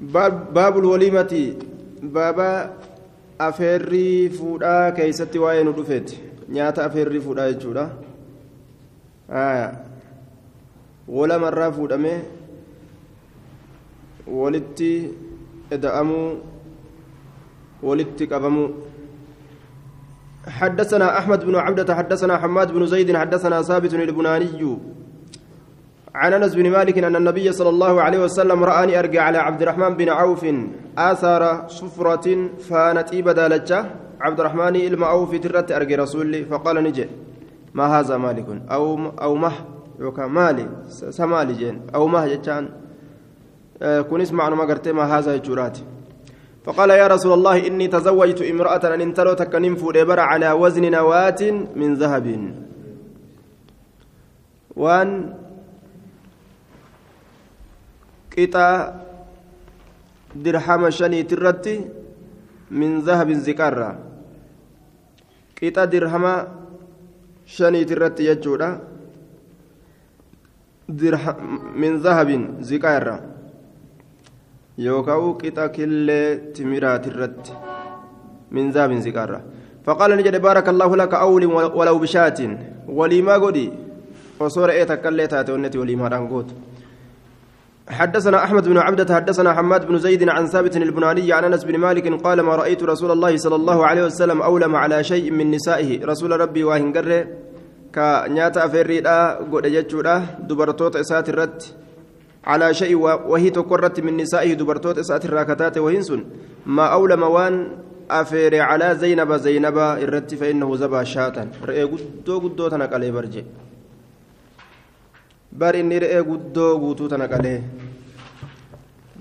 باب الوليمة بابا afeerrii fuudhaa keeysatti waa'ee nu dhufeeti nyaata afeerrii fuudhaa jechuudha walamarraa fuudhamee walitti eda'amuu walitti qabamuu حدثنا أحمد بن عبدة حدثنا حماد بن زيد حدثنا ثابت البناني عن أنس بن مالك أن النبي صلى الله عليه وسلم رآني أرجع على عبد الرحمن بن عوف آثار صفرة فانت بدالجة عبد الرحمن الم عوف ترت أرجع رسولي فقال نجي ما هذا مالك؟ أو أو مه مالي سمالي جين أو مه جتان آه كن اسمع ما ما هذا جرات فقال يا رسول الله إني تزوجت امرأة أن انتلو تكنم فودبر على وزن نواة من ذهب. وان qixaa dirhama shaniiti irratti min zahabin ziqaarra qixa dirhama shaniiti irratti jechuudha min zahabin ziqaarra yookaan qixa killee timiraati irratti min zahabin ziqaarra فقال نجد بارك الله لك أول ولو بشات ولي ما قدي وصور إيه تكلي تاتي ولي ما رانقوت حدثنا أحمد بن عبدة حدثنا حماد بن زيد عن ثابت البناني عن أنس بن مالك قال ما رأيت رسول الله صلى الله عليه وسلم أولم على شيء من نسائه. رسول ربي واهنجر كنياتا فريدا غد جچودا دبرتوت إسات الرت على شيء وهي تقرت من نسائه دبرتوت إسات الراكتات وهنسن. ما أولم وان أفير على زينب زينب الرت فإنه زبا شاتا. رئي غدو غدو تنقلي برجي. re'ee guddoo guutuu tana qalee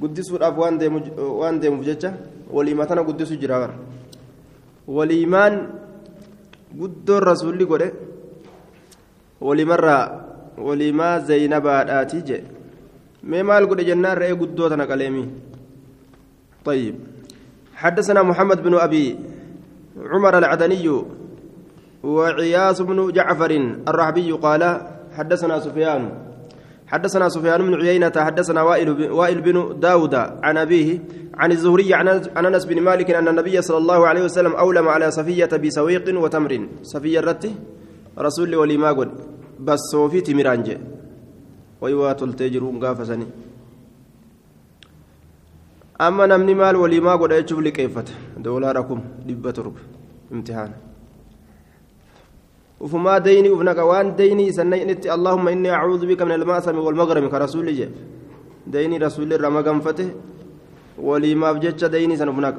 guddisuudhaaf waan deemuuf jecha waliimaa tana guddisu jira bara waliimaan guddoon rasuulli godhe waliimarraa waliimaa zaynabaadhaati jedhe mee maal godhe jennaan re'ee guddoo tana qaleemi طيب حدثنا محمد بن أبي عمر العدني وعياس بن جعفر الرحبي قال حدثنا سفيان حدثنا سفيان بن عيينة حدثنا وائل بن داود عن أبيه عن الزهري عن أنس بن مالك أن النبي صلى الله عليه وسلم أولم على صفية بسويق وتمر. صفية الرتي؟ رسول ولي ما قل. بس صوفي تمرانج. ويوات التجرون قافسني. أما نمني مال ولي ما قل أيشوف لي كيفت. دولاركم دبة رب. امتحان. وفما ديني وفنك وان ديني سنينت اللهم إني أعوذ بك من المأثم والمغرم كرسول جيب ديني رسول الرمى فتح. ولي ما بجتش ديني سنفنك.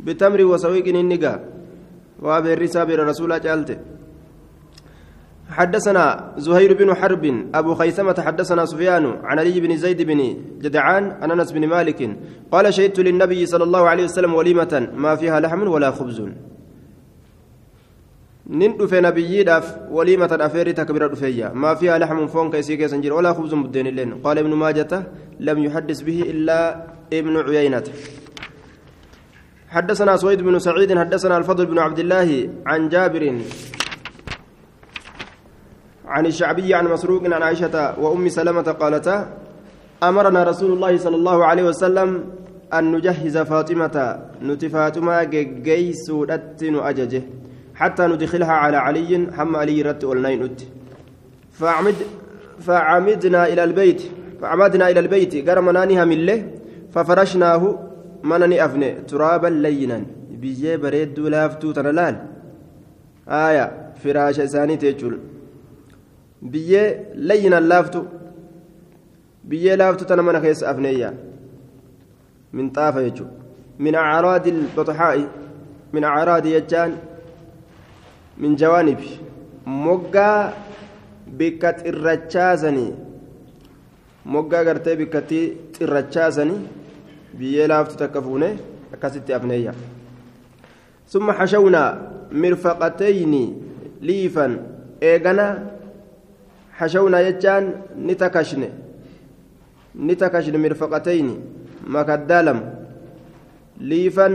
بتمر وسويق النقا وابر سابر رسول جالته حدثنا زهير بن حرب. أبو خيثمة حدثنا سفيان عن علي بن زيد بن جدعان عن أنس بن مالك. قال شهدت للنبي صلى الله عليه وسلم وليمة ما فيها لحم ولا خبز. Nabiyyiidhaaf waliimatan afeerri takka bira dhufeeyya maa fiihaa laxmun foon ka isii keessan jira walaa khubzun buddeen illeen qaala ibnu maajata lam yuxaddis bihi illaa ibnu cuyaynata حدثنا سويد بن سعيد حدثنا الفضل بن عبد الله عن جابر عن الشعبي عن مسروق عن عائشة وأم سلمة قالتا أمرنا رسول الله صلى الله عليه وسلم أن نجهز فاطمة نتفاتما جيس أججه حتى ندخلها على علي حم علي رت والنين أت فعمد فعمدنا إلى البيت. فعمدنا إلى البيت. قرمنانها من له ففرشناه منني أفني ترابا لينا. بيجي بريد لافتو تنلال آية. فراش إساني تيجول. بيجي لينا لافتو بيجي لافتو تنمنا خيس أفنيا من طافة يجو من أعراض البطحاء. من أعراض يجان. من جوانب xirrachaasanii biyyee laaftu takka fuune akkasitti afneeyya summa xashawnaa mirfaqatayni liifan eegana xashawnaa jechaan ni takashne ni takashne mirfaqatayni makaddaa lama liifan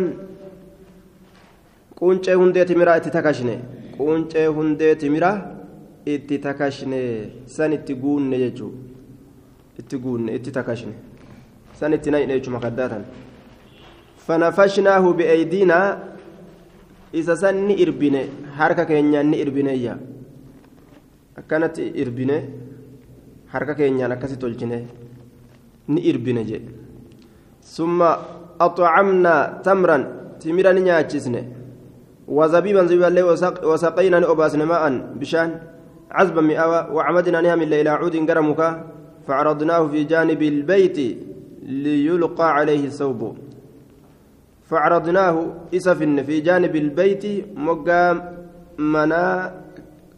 quncee hundee timiraa itti takashne quncee hundee timiraa itti takashne san itti guunne jechuudha itti guunne itti takashne سنة نين إيش مكداتا فنفشناه بأيدينا إذا سن إربني حركة كينيا إربنيا كانت إربني حركة كينيا نكسي تلجني ni irbine jedhe summa أطعمنا تمرا تمرا نياتشسنه وزبيبا زبيبا لي وسقينا نؤباسنا ماء بشان. عزبا مئوى وعمدنا نعمل إلى عود قرمك. فعرضناه في جانب البيت ليلقى عليه الثوب. فعرضناه إسفن في جانب البيت مقام منا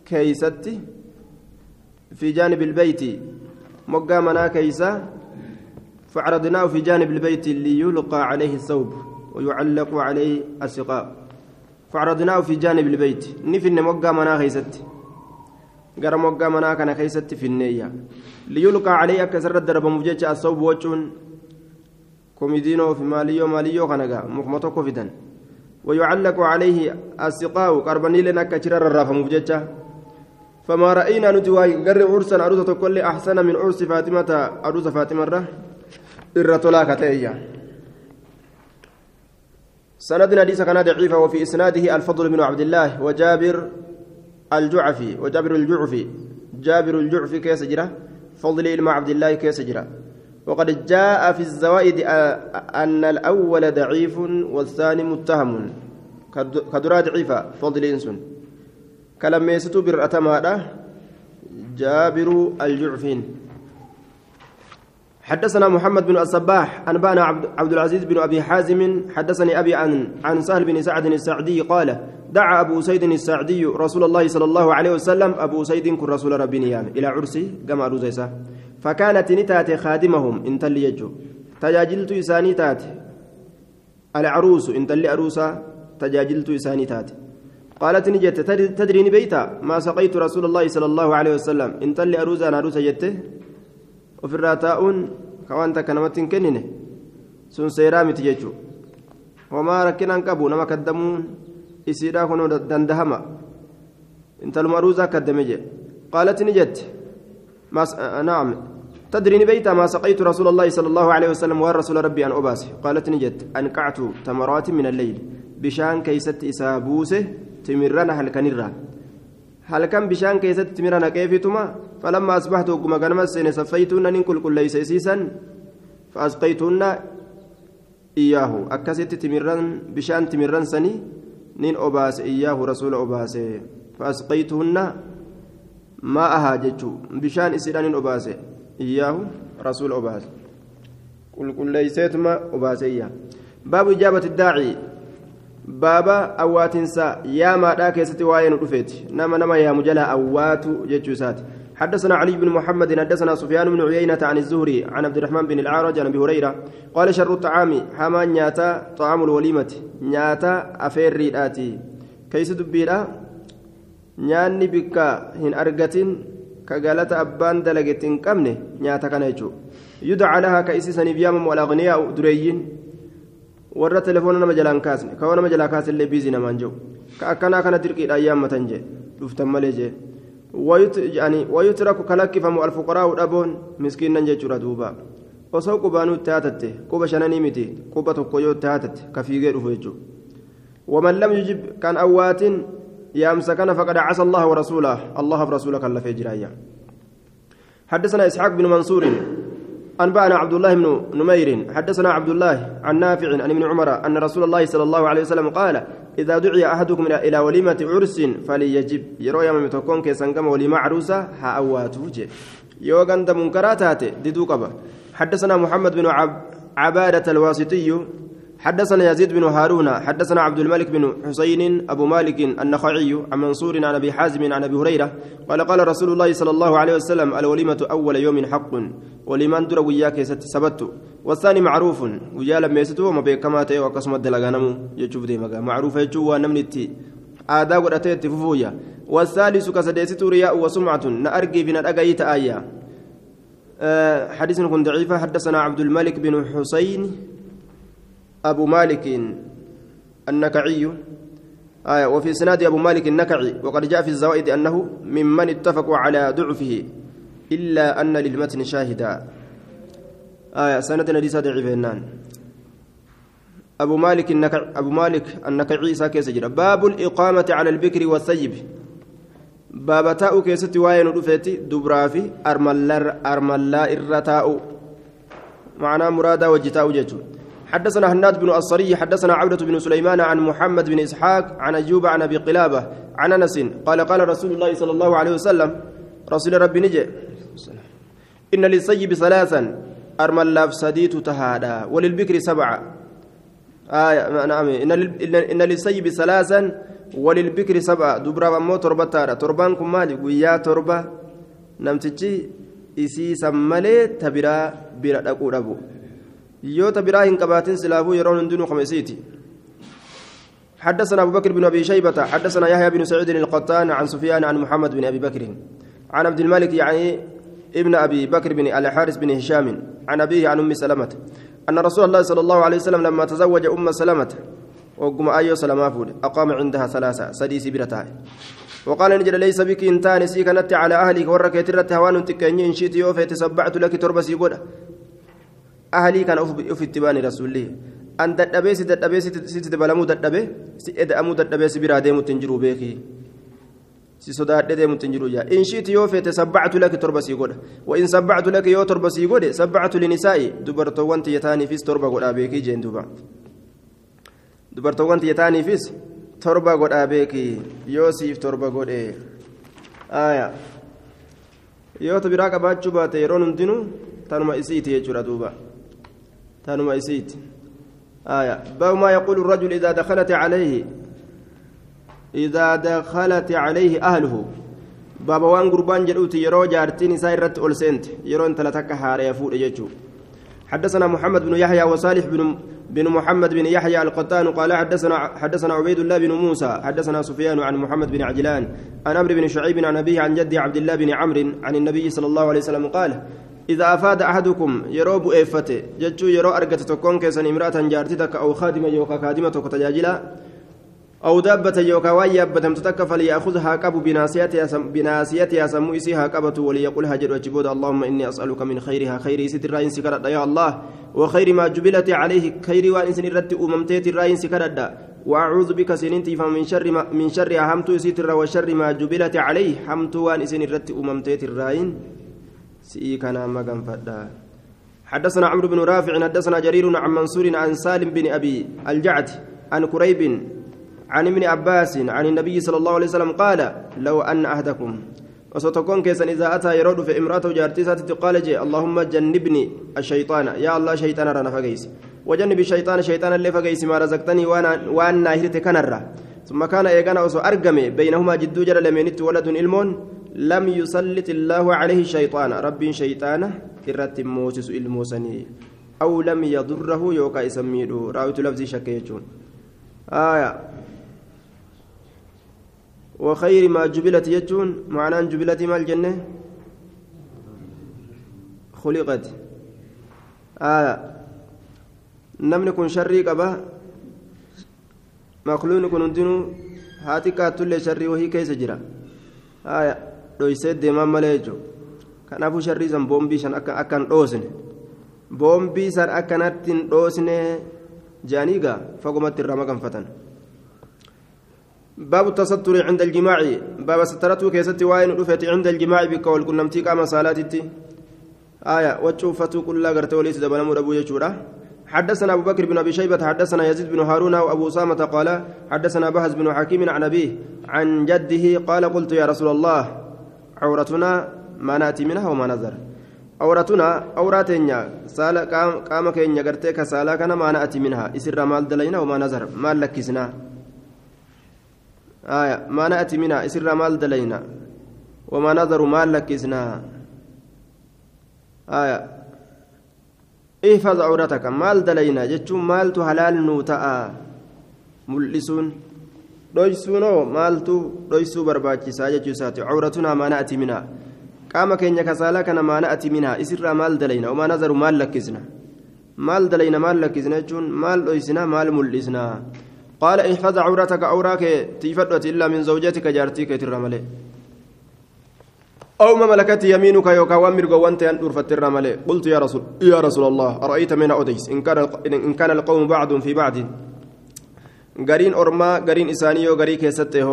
كيستي في جانب البيت مقام منا كيسة فعرضناه في جانب البيت ليلقى عليه الثوب. ويعلق عليه السقاء. فعرضناه في جانب البيت. نفن مقا منا خيست. قرى مقا منا كان خيست في النية. ليلقى عليه كسر الدرب مفجج الثوب وجهن كوميدينو في ماليو ماليو خنقا مخمتو فدن ويعلق عليه السقاء قربني لنا كشرر الرافة مفججة فما رأينا نتواي قرر عرسا عروسة كل أحسن من عرس فاطمة عروس فاطمة irra tolaa ka ta'eyya سند حديث كان ضعيفا وفي إسناده الفضل بن عبد الله وجابر الجعفي وجابر الجعفي جابر الجعفي كيس جرا فضل إلما عبد الله كيس جرا وقد جاء في الزوائد أن الأول ضعيف والثاني متهم. كدرا ضعيفة فضل إنسون كلام يستو بالأتمادة جابر الجعفين حدثنا محمد بن الصباح أنبانا عبد العزيز بن أبي حازم حدثني أبي عن عن سهل بن سعد السعدي قال دعا أبو سيد السعدي رسول الله صلى الله عليه وسلم أبو سيد كن رسول ربي نيام إلى عرسي كما روزيسا فكانت نتات خادمهم إن تلي يجو. تجاجلت إساني تات العروس إن تلي أروسا تجاجلت إساني تات قالت نجت تدريني بيتا ما سقيت رسول الله صلى الله عليه وسلم. إن تلي أروسا أنا أروسا جته ofirraa taa'uun ka wanta akka namatti hin kennine sun seeraa miti jechuudha homaa rakkinaan qabu nama kaddamuun isiidhaa kunoo dandahama intaluma aruusaa kaddame jedhe qaalati ni jette naam تدري بيت ما سقيت رسول الله صلى الله عليه وسلم والرسول ربي أن أباس قالت نجت أنقعت تمرات من الليل بشان كيست إسابوسه تمرنا هل هل كان بشان كيست تمرنا كيفتما فلما أصبحت وكما كان مسين سفيتون أن كل كل ليس سيسا فأسقيتون إياه أكست تمرن بشان تمرن سني نين أباس إياه رسول أباس فأسقيتهن ما أهاجتشو بشان إسران أباس إياه رسول أباس كل كل ليستما أباس بابا أواتنسا يا ما دا كيستي واين رفيت نما نما يا مجلا أوات جتشوسات حدثنا علي بن محمد حدثنا سفيان بن عيينة عن الزهري عن عبد الرحمن بن العارج عن ابي هريرة قال شر الطعام حما نياتا طعام الوليمة نياتا أفير ريداتي كيس دبيرا نياني بكا هن أرغتين كقالة أبان دلقتين كمني نياتا كان يدعى لها كيسيسني بيام والأغنياء دريين warra telefoona nama jalaan kaasne kawa nama jalaa kaasillee biizii namaan jiru ka akkanaa kana dirqiidhaan yaammatan jee dhuftan malee jee ويترك كلكفم الفقراء دبون مسكينا جيتشورا دوبا osoo qubaanuu itti haatatte quba shananii miti quba tokko yoo itti haatatte ka fiigee dhufu jechuudha waman lam yujib kan awwaatin yaamsa kana faqad casa allaha warasuulah allaha rasuula kan lafee jiraayya حدثنا إسحاق بن منصور أنبأنا عبد الله بن نمير حدثنا عبد الله عن نافع عن ابن عمر أن رسول الله صلى الله عليه وسلم قال إذا دعي أحدكم إلى وليمة عرس فليجب. يروي من تكون كيسانكم وليمة عروسة هاواتوجه يوغان منكرات ديدو قبا. حدثنا محمد بن عب عبادة الواسطي حدثنا يزيد بن هارون حدثنا عبد الملك بن حسين أبو مالك النخعي عن منصور عن أبي حازم عن أبي هريرة قال قال رسول الله صلى الله عليه وسلم الوليمة أول يوم حق ولمن در وياك سبت والثاني معروف ويا لما يستو ما بكما تي وقسم الدلغانم يجوب دي مغا معروف يجو ونمنتي آدا قدتي ففويا والثالث كسديست رياء وسمعة نأرجي بنا أجايت آية أه حديث كن ضعيفة حدثنا عبد الملك بن حسين أبو مالك النكعي. آية وفي سناد أبو مالك النكعي وقد جاء في الزوائد أنه ممن اتفقوا على ضعفه إلا أن للمتن شاهدا. آية سند حديث ضعيف هنان. أبو مالك النكع أبو مالك النكعي ساكيس جرا باب الإقامة على البكر والثيب. باب تاء كيست واين رفيتي دبرافي أرملا أرملا إرتاء معناه مرادا وجتاء ججو حدثنا هناد بن الصري حدثنا عبدة بن سليمان عن محمد بن إسحاق عن أيوب عن أبي قلابة عن أنس قال قال رسول الله صلى الله عليه وسلم رسول ربي نجي. إن للسيب ثلاثا أرمل لاف سديت تهادا وللبكر سبعة. آية نعم. إن للسيب ثلاثا وللبكر سبعة. دبرا مو تربة تارا تربان كمالي ويا تربة. نمتجي إسي سمالي تبرا بلا أقول yoo ta biraa hin qabaatin silaafuu yeroon hundinuu حدثنا أبو بكر بن أبي شيبة حدثنا يحيى بن سعيد القطان عن سفيان عن محمد بن أبي بكر. عن عبد الملك يعني ابن أبي بكر بن الحارث بن هشام عن أبيه عن أم سلمة. أن رسول الله صلى الله عليه وسلم لما تزوج أم سلمة وقم أيو سلمة أقام عندها ثلاثة سديس برتاه وقال نجد ليس بك إنتان سيكنت على أهلك ورك يترت هوان تكني إن شئت يوفي تسبعت لك تربسي قد itti baane rasuulli an dadhabee si dadhabee sitti dabalamuu dadhabee si eda'amuu dadhabee si biraa deemutti hin jiru beekii si sodaadhee deemutti hin jiru jaa in shiiti yoo feete sabbactu laki torba sii godha wa in sabbactu laki yoo torba sii godhe sabbactu linisaa'i dubartoowwan tiyyataaniifis torba godhaa beekii jeen duuba dubartoowwan tiyyataaniifis torba godhaa beekii yoo siif torba godhe aayaa yoo ta biraa qabaachuu baate yeroon hundinuu tanuma isiiti jechuudha duuba تنما إسيت آية. باب يقول الرجل إذا دخلت عليه إذا دخلت عليه أهله. باب وان قربان جلوتي يرو جارتين سايرت أولسنت يرو انت لتك فود يجو حدثنا محمد بن يحيى وصالح بن بن محمد بن يحيى القطان قال حدثنا حدثنا عبيد الله بن موسى حدثنا سفيان عن محمد بن عجلان عن عمرو بن شعيب عن أبيه عن جدي عبد الله بن عمرو عن النبي صلى الله عليه وسلم قال إذا أفاد أحدكم يرو بؤيفته جتشو يرو أرقت تكون كيسن امرأة جارتك أو خادمة يوكا خادمة تجاجلا أو دابة يوكا ويابة تتك فليأخذها قبو بناسيتها بناسيتها سمو إسيها قبة وليقول هجر وجبود اللهم إني أسألك من خيرها خير ستر رأين سكرت يا الله وخير ما جبلت عليه خير وإن سنرت أممتيت الرأين سكرت وأعوذ بك سننتي فمن شر ما من شر همت ستر وشر ما جبلت عليه همت وإن سنرت أممتيت الرأين سئي كان فدا. حدثنا عمرو بن رافع حدثنا جرير عن منصور عن سالم بن أبي الجعد عن كريب عن ابن عباس عن النبي صلى الله عليه وسلم قال لو أن احدكم وستكون كيسا إذا أتى يرد في امرأته جارتي قال جي اللهم جنبني الشيطان. يا الله شيطان رانا فقيس. وجنب الشيطان شيطان اللي فقيس ما رزقتني وأنا وأنا هرت كنرا ثم كان ايغانا وسو ارغمي بينهما جدو جرى لمنت ولد إلمون. لم يسلط الله عليه شيطان. رب moosisu ilmoosanii aw lam yadurrahu yookaa isa miidhu raawwitu lafzii shakke jechuun aya وخير ما جبلت يجون. معناه جبلت ما الجنة خلقت. آية. نمن كن شري قبا مخلوق كن هاتي كاتل شري وهي كيس جرا. آية. Dhoysee deemaan malee jechuudha kanaafuu sharrii san boombii san akka akkan dhoosne. Boombii san akkanatti hin dhoosne jaanii gaa fagumatti irraa maganfatan. باب التستر عند الجماع باب سترته keessatti واين رفت عند الجماع بك والكنمتي قام صلاتي آية وتشوفتو كل غرت وليس دبل مربو يجورا حدثنا أبو بكر بن أبي شيبة حدثنا يزيد بن هارون وأبو أسامة قال حدثنا بهز بن حكيم عن أبيه عن جده قال قلت يا رسول الله عورتنا ما نأتي منها وما نذر. عورتنا عوراتنا سال قام قام كين يغرتي كسالا كان ما نأتي منها. إسر مال دلينا وما نذر. مال لكسنا. آية. ما نأتي منها. إسر مال دلينا. وما نذر مال لكسنا. آية. احفظ عورتك. مال دلينا. جتشون مالت حلال نوتا ملسون. Dhoysuunoo maaltu dhoysuu barbaachisaa jechuu isaati cawratunaa maana ati minaa qaama keenya kasaalaa kana maana ati minaa isirraa maal dalayna omaa nazaru maal lakkisna maal dalayna maal lakkisna jechuun maal dhoysina maal mul'isna qaala ihfaz cawrataka awraa kee tiifadhoti illaa min zawjatika jaartii keetirra malee أو ما ملكت يمينك يوكا وامر وانت أن أرفت الرمل قلت يا رسول يا رسول الله أرأيت من أوديس إن كان إن كان القوم بعض في بعض قرين أرما قرين إسانيو قري كيسته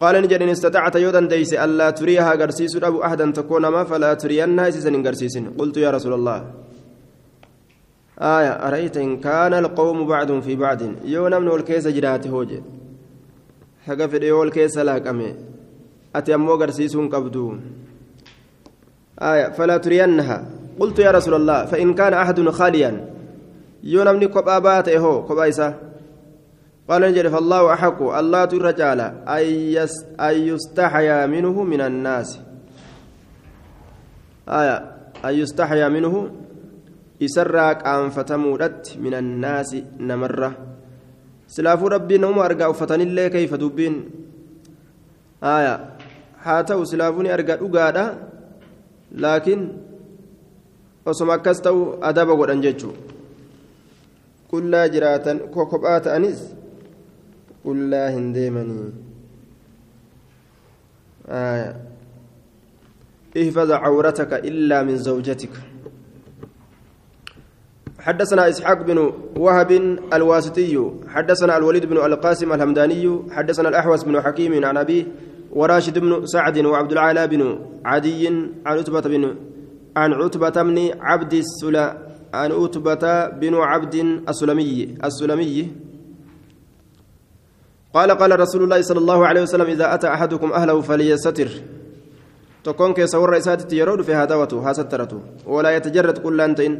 قال نجد إن استطعت يودا ديس ألا تريها قرسيس أبو أحدا تكون ما فلا ترينا إسسن قرسيس قلت يا رسول الله آية أرأيت إن كان القوم بعض في بعض يونا من الكيس جرات هوجي حقا في اليول كيس لاكمي أتي أمو قرسيسون قبدو آية فلا ترينها قلت يا رسول الله فإن كان أحد خاليا يونا من كبابات إهو كبايسة قال نجري فالله أحق. الله ترجال أن يستحيا منه من الناس. آية. أن يستحيا منه. يسرق أنفتمودت من الناس نمرة. سلافو ربي نوم أرقى أفتن الله كيف دبين. آية. هاتو سلافوني أرقى أقادا. لكن osoma akkas ta'u adaba godhan jechuu qullaa jiraatan kophaa ta'anis qullaa hin deemanii احفظ عورتك إلا من زوجتك. حدثنا إسحاق بن وهب الواسطي حدثنا الوليد بن القاسم الهمداني حدثنا الأحوص بن حكيم عن أبيه وراشد بن سعد وعبد العالى بن عدي عن عتبة بن عن عتبة بن عبد السلا عن عتبة بن عبد السلمي السلمي. قال قال رسول الله صلى الله عليه وسلم إذا أتى أحدكم أهله فليستر تكون كيس ور إساتي يرود في هدوته هاسترته ولا يتجرد كل أنتين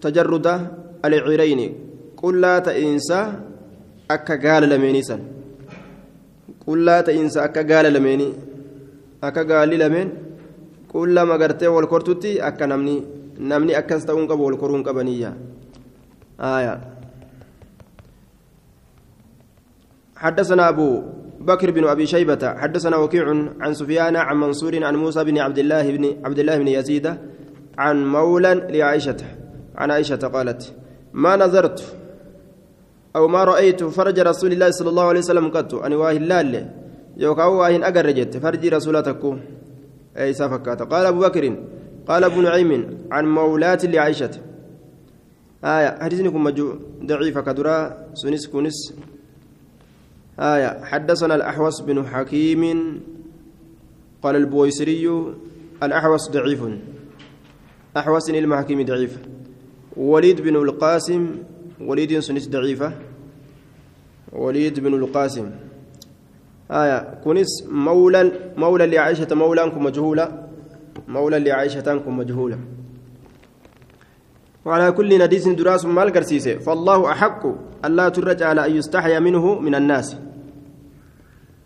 تجرد العيرين. كل تئنسا أكا قال لمينيسا كل تئنسا أكا قال لميني. أكا قال لمين؟ كل ما قرتي والكرتتي أكا نمني. نمني أكا استون قبو والكرون قبنية. آية. حدثنا أبو بكر بن أبي شيبة حدثنا وكيع عن سفيان عن منصور عن موسى بن عبد الله بن عبد الله بن يزيد عن مولى لعائشة عن عائشة قالت ما نظرت أو ما رأيت فرج رسول الله صلى الله عليه وسلم قط؟ أن واه الله يوكاو واهن أجرجت فرج رسولتك. أي سفكات قال أبو بكر قال ابن نعيم عن مولاة لعائشة. آية حديثكم مجو ضعيفة كدرا سنس كنس. آية حدثنا الأحوص بن حكيم قال البويسري الأحوص ضعيف. أحوص المحكيم ضعيف. وليد بن القاسم وليد سنس ضعيفة. وليد بن القاسم. آية كنس مولى مولى لعائشة مولى مجهولة. لعائشة مجهولة. وعلى كل نديس دراس مال قرسيسه فالله أحق ألا ترجع على أن يستحيا منه من الناس.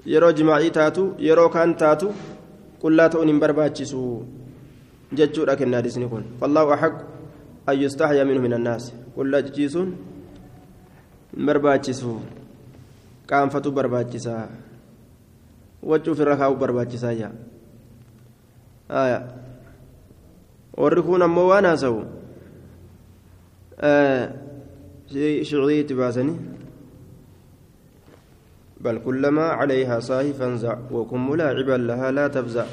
جماعي تاتو يرو كان تاتو قل لا تؤني برباتشسو جتشو لكن نادس نكون فالله أحق أن يستحيا منه من الناس قل لا جيسون برباتشسو كان فتو برباتشسا وجو في الرخاو برباتشسا يا آية وركون أمو وأنا سو آه شعرية باسني بل كلما عليها صاهي فانزع وكن ملاعبا لها لا تفزع.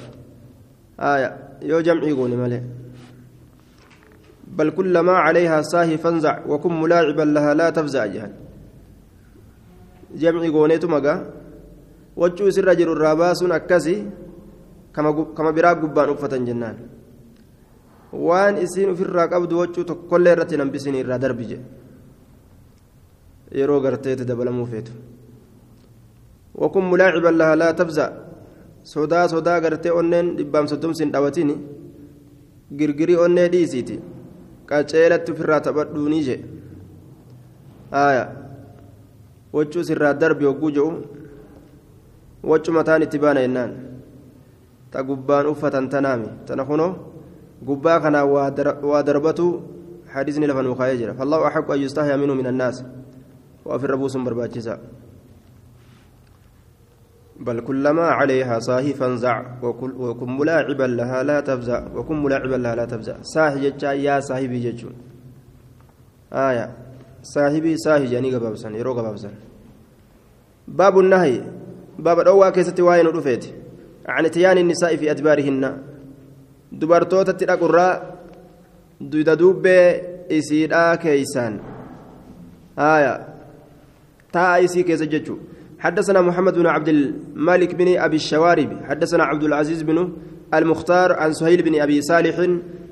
آية يو جمعي قولي ملي. بل كلما عليها صاهي فانزع وكن ملاعبا لها لا تفزع جهل. جمعي قونيتو مقا. وجو سر رجل الراباس أكسي كما كما براق قبان أفة جنان. waan isiin ofirraa qabdu wachuu tokkollee irratti nambisin irraa jedhe yeroo garteeti dabalamuu feetu tabza sodaa sodaa gartee onneen dhibbaam soddomsin dhawatini girgirii onnee dhiisiiti qaceelatti ofirraa taphadhuunii jedhe aya wachuu sirraa darbi hogguu jedhu wachu mataan itti baana jennaan ta gubbaan uffatan tanaami tana kunoo gubbaa kana waa darbatu حديثني لفن وخايجر فالله أحق أن يستحيا منه من الناس وفي الربوس برباجسا بل كلما عليها صاهي فانزع وكل وكن ملاعبا لها لا تفزع وكن ملاعبا لها لا تفزع. صاحي جتا يا صاحبي جتشو آية. صاحبي صاحي جاني قبابسان يرو قبابسان باب النهي. باب الأول keessatti واين رفيت. عن اتيان النساء في أدبارهن. دبرتوتا تلاقرا دودوب إسيرا كيسان. آية. تا isii keessa jechuu حدثنا محمد بن عبد الملك بن أبي الشوارب حدثنا عبد العزيز بن المختار عن سهيل بن أبي صالح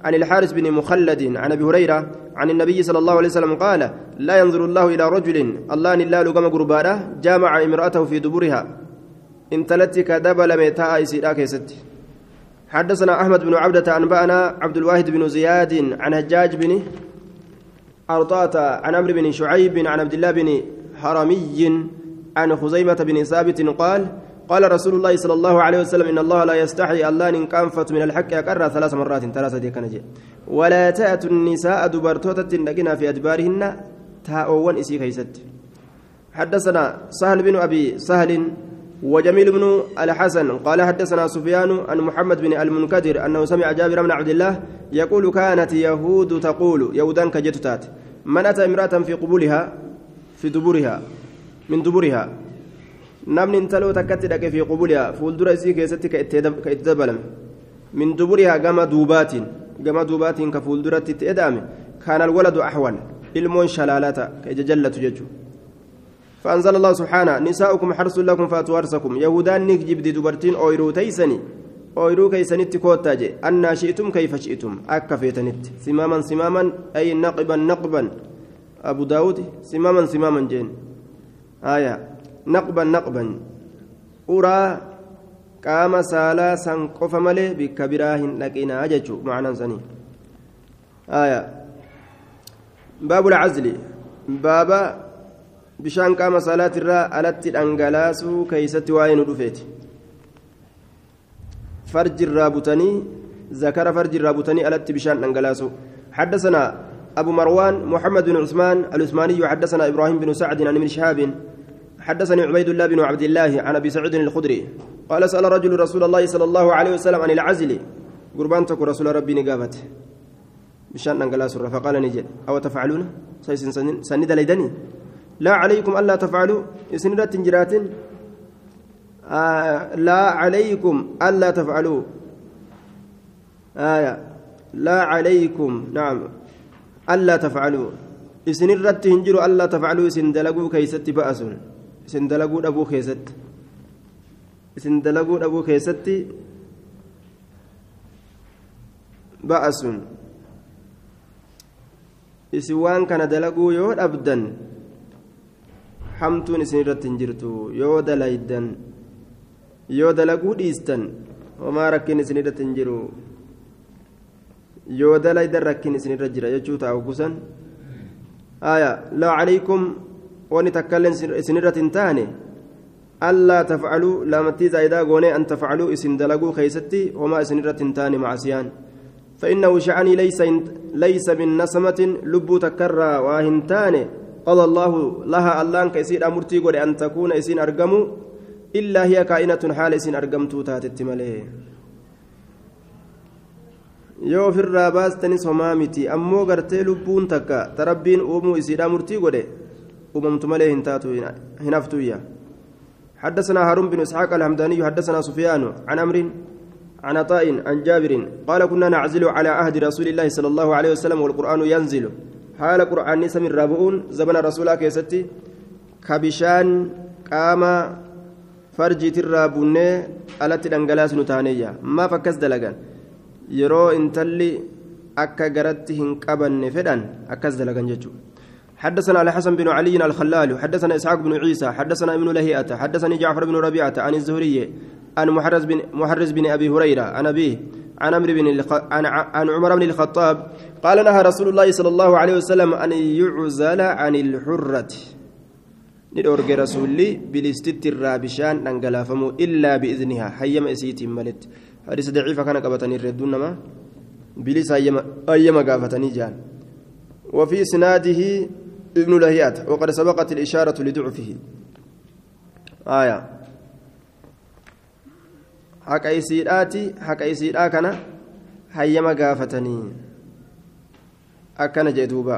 عن الحارث بن مخلد عن أبي هريرة عن النبي صلى الله عليه وسلم قال لا ينظر الله إلى رجل الله نلا لقم قربانه جامع امرأته في دبرها. انتلت كدبل ميتاء إسيرا كيست حدثنا أحمد بن عبدة أنبأنا عبد الواحد بن زياد عن هجاج بن أرطاة عن عمرو بن شعيب عن عبد الله بن حرمي عن خزيمة بن ثابت قال قال رسول الله صلى الله عليه وسلم إن الله لا يستحي الله إن كانفت من الحق أكرر ثلاث مرات ثلاثة دي كنجي ولا تأتوا النساء دبرتوتة لقنا في أدبارهن تاؤون إسي خيست. حدثنا سهل بن أبي سهل وجميل بن الحسن قال حدثنا سفيان عن محمد بن المنكدر أنه سمع جابر بن عبد الله يقول كانت يهود تقول يهودان كجتتات من أتى امرأة في قبولها في دبورها من دبورها namni intaloo takkatti dhaqe fi qubuliyaa fuuldura isii keessatti ka itti dabalame min duburihaa gama duubaatiin gama duubaatiin ka fuulduratti itti eda'ame kaana alwaladu axwal ilmoon shalaalata ka ija jallatu jechuudha فأنزل الله سبحانه نساؤكم حرس لكم فأتوا حرسكم يهودان نكجب دي دبرتين أويرو تيسني أويرو كيسنت كوتاجي أن شئتم كيف شئتم أكا فيتنت سماما سماما أي نقبا نقبا أبو داود سماما سماما جين آية نقبا نقبا أرى قام سالا سنقف ملي بكبراه لكن أجج معنى سني آية باب العزل بابا بشان قام صلاة الراء ألت الأنجلاس كيست وين رفيت فرج الرابطني ذكر فرج الرابطني ألت بشان الأنجلاس حدثنا أبو مروان محمد بن عثمان العثماني حدثنا إبراهيم بن سعد عن ابن شهاب. حدثني عبيد الله بن عبد الله عن أبي سعيد الخدري. قال سأل رجل رسول الله صلى الله عليه وسلم عن العزل. قربان تكو رسول ربي نقابت. بشان انقلاس فقال نجد. أو تفعلون؟ سند ليدني. لا عليكم ألا تفعلوا. سندة تنجرات آه لا عليكم ألا تفعلوا. آية. لا عليكم. نعم. الا تفعلوا irratti hin jiru allaa tafcaluu isin dalaguu keeysatti ba'asun isin dalaguu dhabuu keessatti isin dalaguu dhabuu keessatti ba'asun isin waan kana dalaguu yoo dhabdan hamtuun isin irratti hin jirtu yoo dalaydan yoo dalaguu dhiistan homaa rakkin isin irratti hin jiru yoo dalaydan rakkin isin irra jira jechuu ta'a gusan آية لا عليكم ونتكلم سنرة تاني ألا تفعلوا لما تيزا إذا قوني أن تفعلوا إسن دلقوا خيستي وما سنرة تاني مع سيان فإنه شعني ليس ليس من نسمة لب تكرى واهنتاني قال الله لها اللان كيسير أمرتي أن تكون إسن أرقموا إلا هي كائنة حال إسن أرقمتو تاتت مليه yoo ofirraa baastanis homaa miti ammoo gartee lubbuun takka tarabbiin uumuu isiidhaa murtii godhe uumamtu malee hin taatu hin haftuyya حدثنا هارون بن إسحاق الحمداني حدثنا سفيان عن أمر عن عطاء عن جابر قال كنا نعزل على عهد رسول الله صلى الله عليه وسلم والقرآن ينزل. حال قران سم الرابعون زمن رسول كيستي كبشان قام فرجت الرابون التي دنگلاس نتانيا ما فكس دلغان yeroo intalli akka garatti hin qabanne fedhan akkas dalagan حدثنا الحسن بن علي الخلال حدثنا إسحاق بن عيسى حدثنا ابن لهيئة حدثني جعفر بن ربيعة عن الزهري عن محرز بن محرز بن أبي هريرة عن أبيه عن عمرو بن الخ... عن... عمر بن الخطاب قال نهى رسول الله صلى الله عليه وسلم أن يعزل عن الحرة. ندورج رسولي بلستت الرابشان انقلافمو إلا بإذنها حيما إسيتي ملت. حديث ضعيف كان قبتني الردون ما بليس أيما قافتني جان وفي سناده ابن لهيات وقد سبقت الإشارة لضعفه آية حق إسيراتي حق إسيرا كان هيما قافتني أكن جدوبا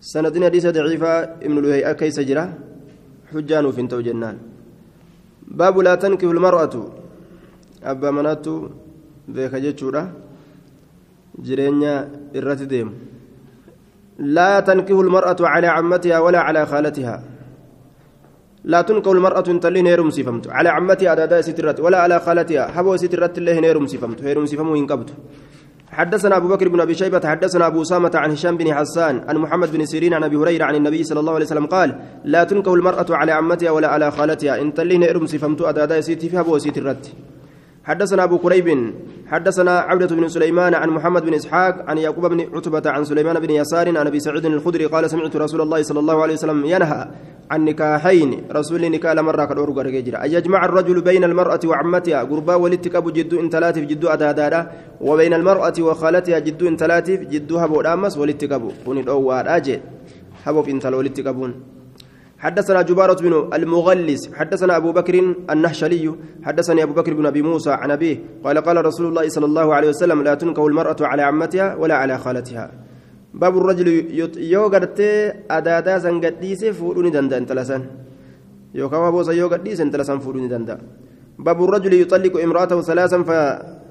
سندنا حديث ضعيفة ابن لهيات كيس جرا حجان في جنان باب لا تنكح المرأة abbaa manaattu beeka jechuudha. Jireenya irratti deemu. Laa tankihu lmar'atu calaa cammatihaa walaa calaa khaalatihaa لا تنكو المرأة تلين هيرم سيفمت على عمتها أدادا سترت ولا على خالتها حبو سترت الله هيرم سيفمت هيرم سيفمو ينقبت حدثنا أبو بكر بن أبي شيبة حدثنا أبو أسامة عن هشام بن حسان عن محمد بن سيرين عن أبي هريرة عن النبي صلى الله عليه وسلم قال لا تنكو المرأة على عمتها ولا على خالتها. إن تلين هيرم سيفمت أدادا ستي فيها بو سترت حدثنا أبو كريب حدثنا عبدة بن سليمان عن محمد بن إسحاق عن يعقوب بن عتبة عن سليمان بن يسار عن أبي سعيد الخدري قال سمعت رسول الله صلى الله عليه وسلم ينهى عن نكاحين. رسول نكاح مرة كالأورو أن يجمع الرجل بين المرأة وعمتها؟ قربا ولتكب جد إن تلاتف جد أدادارا وبين المرأة وخالتها جد إن تلاتف جد هبو الأمس ولتكب كون الأوار أجي هبو إن تلو حدثنا جبارة بن المغلس حدثنا أبو بكر النحشلي حدثني أبو بكر بن أبي موسى عن أبيه قال قال رسول الله صلى الله عليه وسلم لا تنكه المرأة على عمتها ولا على خالتها. باب الرجل غرتي أدادا سنغديس فوروني دندا انتلسان يو كما بوسا يو غديس انتلسان فوروني دندا باب الرجل يطلق امرأته ثلاثا.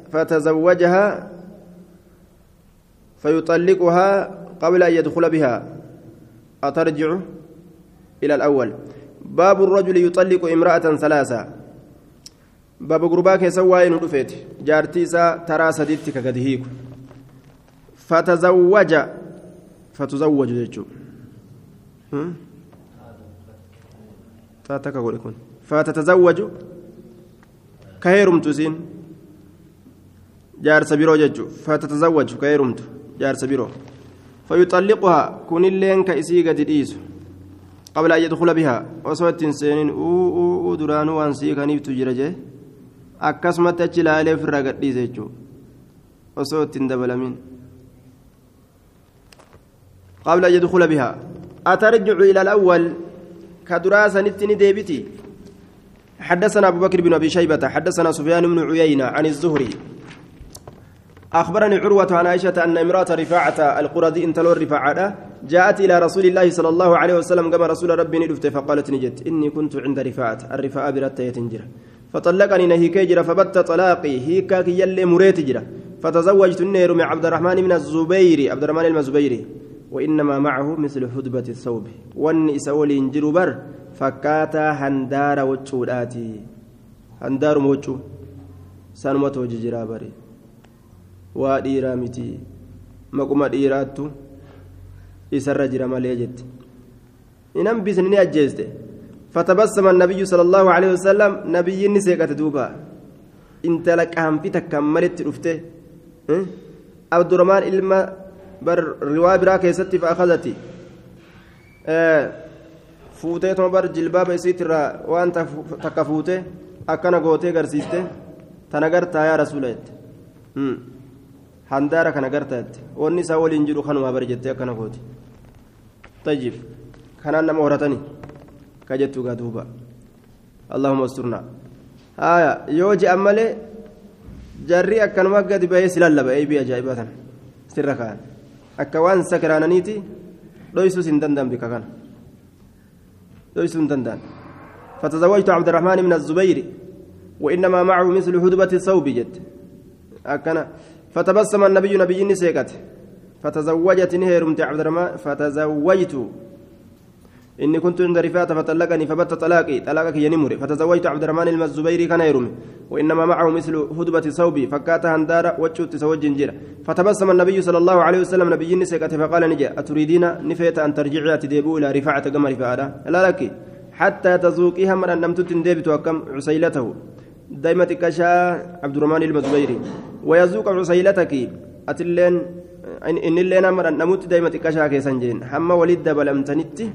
فتزوجها فيطلقها قبل أن يدخل بها. أترجع؟ إلى الأول. باب الرجل يطلق امرأة ثلاثة. باب غرباك سوى ندفت جارتيسا ترى سديتك قد هيك. فتزوج. فتزوج فتتزوج. كهيرمت سين جارس بيرو جيتشو. فتتزوج. كهيرمت جارس بيرو فيطلقها. كن اللين كإسي قد ديسو قبل أن يدخل بها. وصوت سنين أو أو أو درانو وانسي كان يبتجرجه akkasumatti achi ilaalee ofirraa gadhiise jechuudha osoo ittiin dabalamin قبل أن يدخل بها. أترجع إلى الأول. كدراسة نتني ديبتي. حدثنا أبو بكر بن أبي شيبة حدثنا سفيان بن عيينة عن الزهري. أخبرني عروة عن عائشة أن امرأة رفاعة القرظي انتلو الرفاعة جاءت إلى رسول الله صلى الله عليه وسلم كما رسول ربي ندفت فقالت نجت إني كنت عند رفاعة الرفاعة برت يتنجر فطلقني نهيك جرى فبت طلاقي هيكا كي يلي مريت جرى فتزوجت النير من عبد الرحمن من الزبير عبد الرحمن المزبيري وإنما معه مثل حدبة الثوب. والنئس ولينجر بر فكاتا هندار وجوداتي هندار موجو. سنمت وججرا بري وديرا متي مقوم ديراتو إسر جرى ماليجت إنم بسنني أجيزته فتبسم النبي صلى الله عليه وسلم نبي نسيقة دوبا انت لك أهم في تكملت رفته عبد الرحمن إلما بر رواه برا كيستي فأخذتي آه فوتي ثم بر جلباب يسيت را وانت تكفوتي أكنا غوتي غرسيستي تنغرتا يا رسول الله handaara kana gartaatti wanni isaa waliin jiru kanuma bar jettee akkana gooti طيب kanaan nama horatanii ka jettu gaa duuba allahuma asturnaa haya yoo je'an malee jarri akkanuma gadi bahee si lallaba eebii ajaa'ibaa tana sirra kaan akka waan sakiraananiiti dhoysuus hin danda'an bika kana dhoysuu hin danda'an فتزوجت عبد الرحمن من الزبير وإنما معه مثل هدبة الثوب جد أكنا فتبسم النبي نبي نسيكت. فتزوجت نهرمت عبد الرحمن فتزوجت. إني كنت عند رفاعة فطلقني فبت طلاقي طلاقك ينمر فتزوجت عبد الرحمن الزبيري كان يرمي. وإنما معه مثل هدبة ثوبي فكاتها هندارة وجهت تزوج جنجرة فتبسم النبي صلى الله عليه وسلم نبي نسيكت فقال نجا أتريدين نفيت أن ترجعي تديبو إلى رفاعة كما رفاعة؟ لا لك. حتى تذوقيها من أن لم تندبت وكم عسيلته. دائما كشا عبد الرحمن المزبيري ويذوق عسيلتك أتلين إن اللين أمر نموت دائما كشا كيسان جين حما ولد دبلمتنتي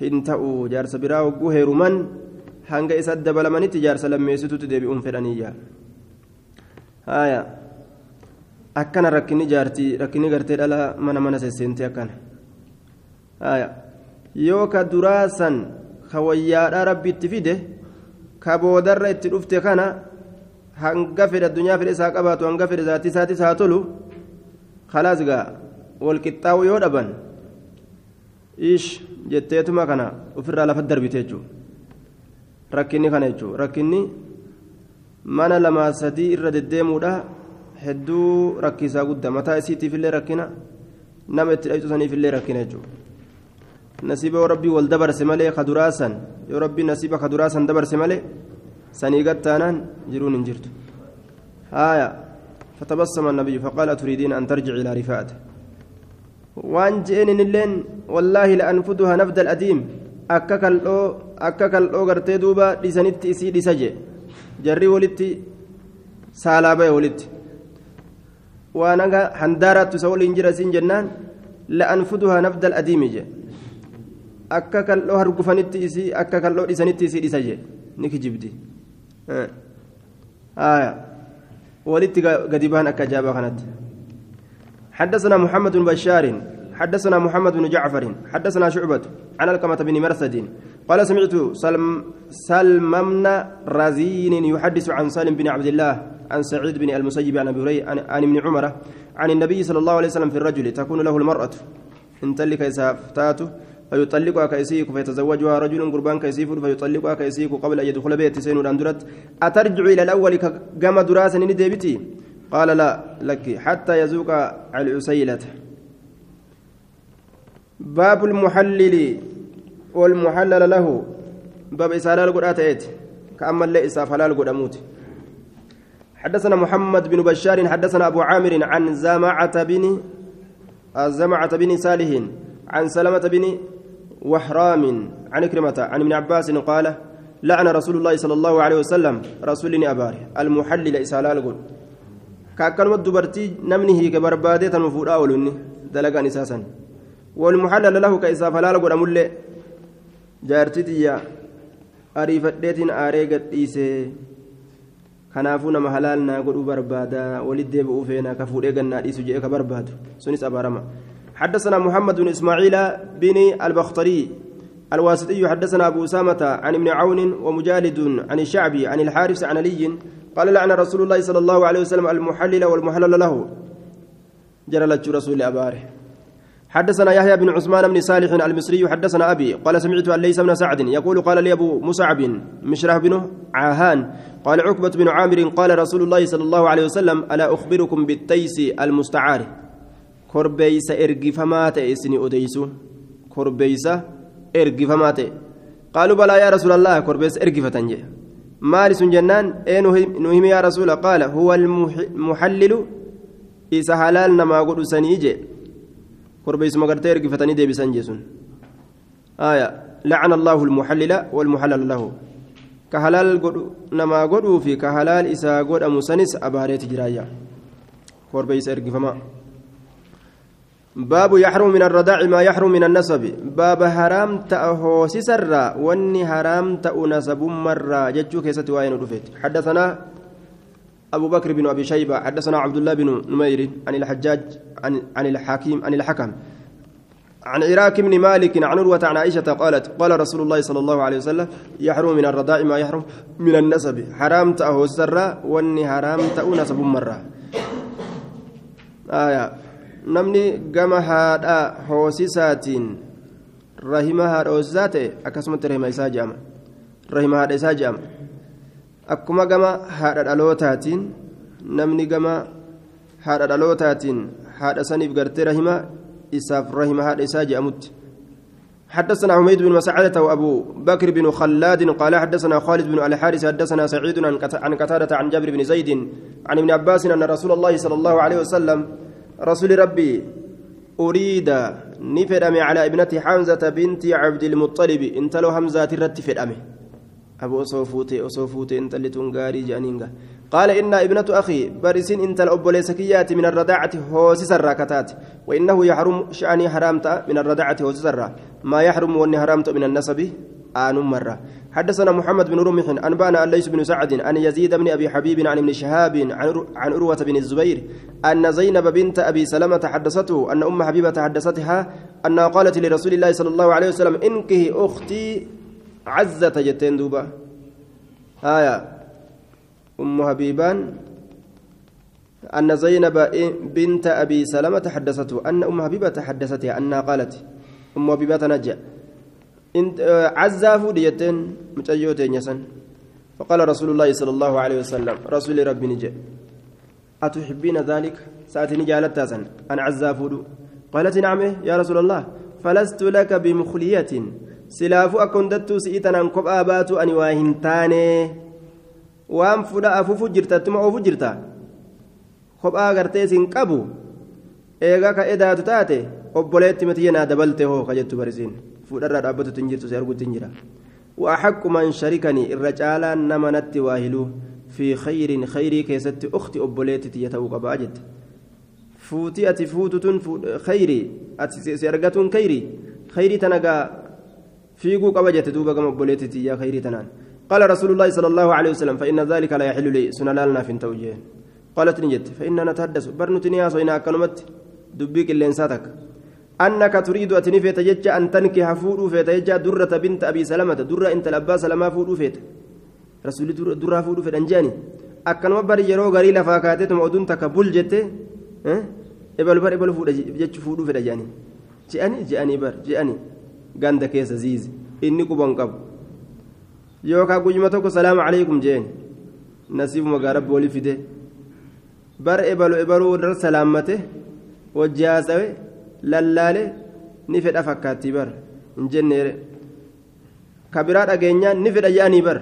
هنتأو جارس برا وقوه رمان hanga isa dabalamanitti jaarsa lammeessitutti deebi'uun fedhaniyya haya akkana rakkinni jaartii rakkinni gartee dhala mana mana sesseente akkana yoo ka duraasan ka wayyaadhaa rabbi itti fide ka boodarra itti dhufte kana hanga fedhe addunyaa fedhe isaa qabaatu hanga fedhe zaatii isaatis haa tolu khalaas gaa walqixxaawu yoo dhaban ish jetteetuma kana ofirraa lafa darbite jechuudha rakkinni kana jechuudha rakkinni mana lamaa sadii irra deddeemuudha hedduu rakkisaa guddaa mataa isiitiifillee rakkina nama itti dhayxu saniifillee rakkina jechuudha nasiiba rabbii wal dabarse malee kaduraasan yoo rabbii nasiiba kaduraasan dabarse malee sanii gattaanaan jiruun hin jirtu haaya فتبسم النبي فقال تريدين أن ترجع إلى رفاته وان جئن اللين والله لأنفدها نفد الأديم أككل أو أككل أو غرتي دوبا ديسانيت إسي ديساجي جري ولتي سالابي ولتي waan aga handaaraattu isa waliin jira siin jennaan la'anfuduhaa nafda aladiimi je akka kal'oo hargufanitti isii akka kal'oo dhisanitti isii dhisa je ni kijibdi. ولدت قديبان أكجابا كانت حدثنا محمد بن بشار حدثنا محمد بن جعفر حدثنا شعبة عن القمة بن مرثد قال سمعت سلم سلم رزين يحدث عن سالم بن عبد الله عن سعيد بن المسيب عن ابي هريره عن, ابن عمر عن النبي صلى الله عليه وسلم في الرجل تكون له المرأة تلك إسافتاته فيطلقها كيسيك فيتزوجها رجل قربان كيسيف فيطلقها كيسيك قبل أن يدخل بيت سين أندرت أترجع إلى الأول كما دراسة نديبتي قال لا لك حتى يزوق العسيلة. باب المحلل والمحلل له. باب إسالال قرآت إيت كأما اللي إساف حلال قرآموت حدثنا محمد بن بشار حدثنا أبو عامر عن زمعة بن زمعة بن صالح عن سلمة بن وحرام. عن كرمة عن ابن عباس قال لعن رسول الله صلى الله عليه وسلم رسولني أباري المحلل إسالال قل. كأكل دبرتي نمنه كبربادة المفروض أولني دلقان إساسا. والمحلل له كإساف لا قل أمل جارتي أريفتين أريقت إيسي. kanaafuu nama halaal naa godhuu barbaada walitti deebi'uu feena ka fuudhee gannaa dhiisu jedhee ka barbaadu حدثنا محمد بن إسماعيل بن البختري الواسطي حدثنا أبو أسامة عن ابن عون ومجالد عن الشعبي عن الحارث عن علي قال لعن رسول الله صلى الله عليه وسلم المحلل والمحلل له. جرى رسول أباره. حدثنا يحيى بن عثمان بن صالح المصري حدثنا أبي قال سمعت أن ليس بن سعد يقول قال لي أبو مصعب مشرح بن عاهان قال عقبة بن عامر قال رسول الله صلى الله عليه وسلم ألا أخبركم بالتيس المستعار. كربيس إرجي فمات إسني أديسو كربيس إرجي فمات قالوا بلى يا رسول الله كربيس إرجي فتنجي مالس جنان إيه نهم يا رسول قال هو المحلل إذا حلال نما قد سنيجي كربيس مغرتي إرجي فتني دي بسنجسون آية لعن الله المحلل والمحلل له ka halaal namaa godhuu fi ka halaal isaa godhamu sanis abaareeti jiraayya. Korbeeysa ergifamaa. باب يحرم من الرضاع ما يحرم من النسب. باب حرام تأهوسي سرا واني حرام تأنسب مرة جتشو كيست وين رفت حدثنا أبو بكر بن أبي شيبة. حدثنا عبد الله بن نمير عن الحجاج عن, عن الحكيم عن الحكم. عن عراك بن مالك عن عروة عن عائشة قالت قال رسول الله صلى الله عليه وسلم يحرم من الرضاع ما يحرم من النسب. حرام تأهو السرة واني حرام تأو نسب مرة آية. نمني قام هذا هوسيساتين رحمة هذا هوسيساتي أكسمت رحمة إساجام رحمة هذا إساجام أكما قام هذا الألوتاتين نمني قام هذا الألوتاتين هذا سنف قرتي رحمة إساف رحمه هذا إساجي أمت حدثنا حميد بن مسعدة وأبو بكر بن خلاد قال حدثنا خالد بن الحارث حدثنا سعيد عن قتادة عن جابر بن زيد عن ابن عباس أن رسول الله صلى الله عليه وسلم رسول ربي أريد نفرم على ابنة حمزة بنت عبد المطلب. انت لو همزة الرت في الأمه أبو أصوفوتي أصوفوتي انت اللي تنقاري جانينغا. قال إن ابنة أخي بارسين انت الأب ليسكيات من الرضاعة هوسس الراكتات وإنه يحرم شأني حرامت من الرضاعة هوسس ما يحرم وأني حرامت من النسب آن مرة. حدثنا محمد بن رمح أنبانا أن ليس بن سعد أن يزيد بن أبي حبيب عن ابن شهاب عن أروة بن الزبير أن زينب بنت أبي سلمة حدثته أن أم حبيبة حدثتها أنها قالت لرسول الله صلى الله عليه وسلم إنكه أختي عزة جتين دوبا. آية. أم حبيبان. أن زينب بنت أبي سلمة حدثته أن أم حبيبة حدثتها أنها قالت أم حبيبة نجا عزة فوديتين متأيوتين يسن. فقال رسول الله صلى الله عليه وسلم رسول ربي نجي أتحبين ذلك؟ سأتني جالت تاسن أنا عزافود قالت نعم يا رسول الله. فلست لك بمخلية. سلاف أكندت سئتنا كب آبات أني واهنتاني وأم فدا أفوف جرتا تما أفوف جرتا كب آغرتي سنقبو إيغا كإدات تاتي. obboleetti mati naa dabalte hoo ka jettu barisiin fuudharraa dhaabbatutti hin jirtu si arguutti hin jira وأحق من شركني الرجال نمنت واهلو في خير خيري كيست أختي أبوليتي يتوق باجد فوتي أتي فوتة خيري أتي سيرقة خيري خيري تنقى فيقو قبجت دوبا كما أبوليتي يا خيري تنان قال رسول الله صلى الله عليه وسلم فإن ذلك لا يحل لي سنلالنا في توجيه قالت نجد فإننا نتحدث برنتني يا صينا كلمت دبيك اللي انساتك أنك تريد أتني فيت جج أن تنكح فودو فيت جج درة بنت أبي سلمة درة أنت الأبا سلمة فودو فيت. رسول درة فودو فيت أنجاني. أكن بر يرو غري لفاكاتتم أدون تكبل جتة أه؟ إبل بر إبل فودو جج فودو فيت أنجاني جاني جاني بر جاني. غاند كيس زيز. إني كوبان قب tokko salaamu alaykum jeen nasiibuma gaarabbi walii fide bar ebalu ebaluu irra salaammate wajji haasawe lallaale ni fedha fakkaattii bar hin jenneere ka biraa dhageenyaan ni fedha jedhanii bar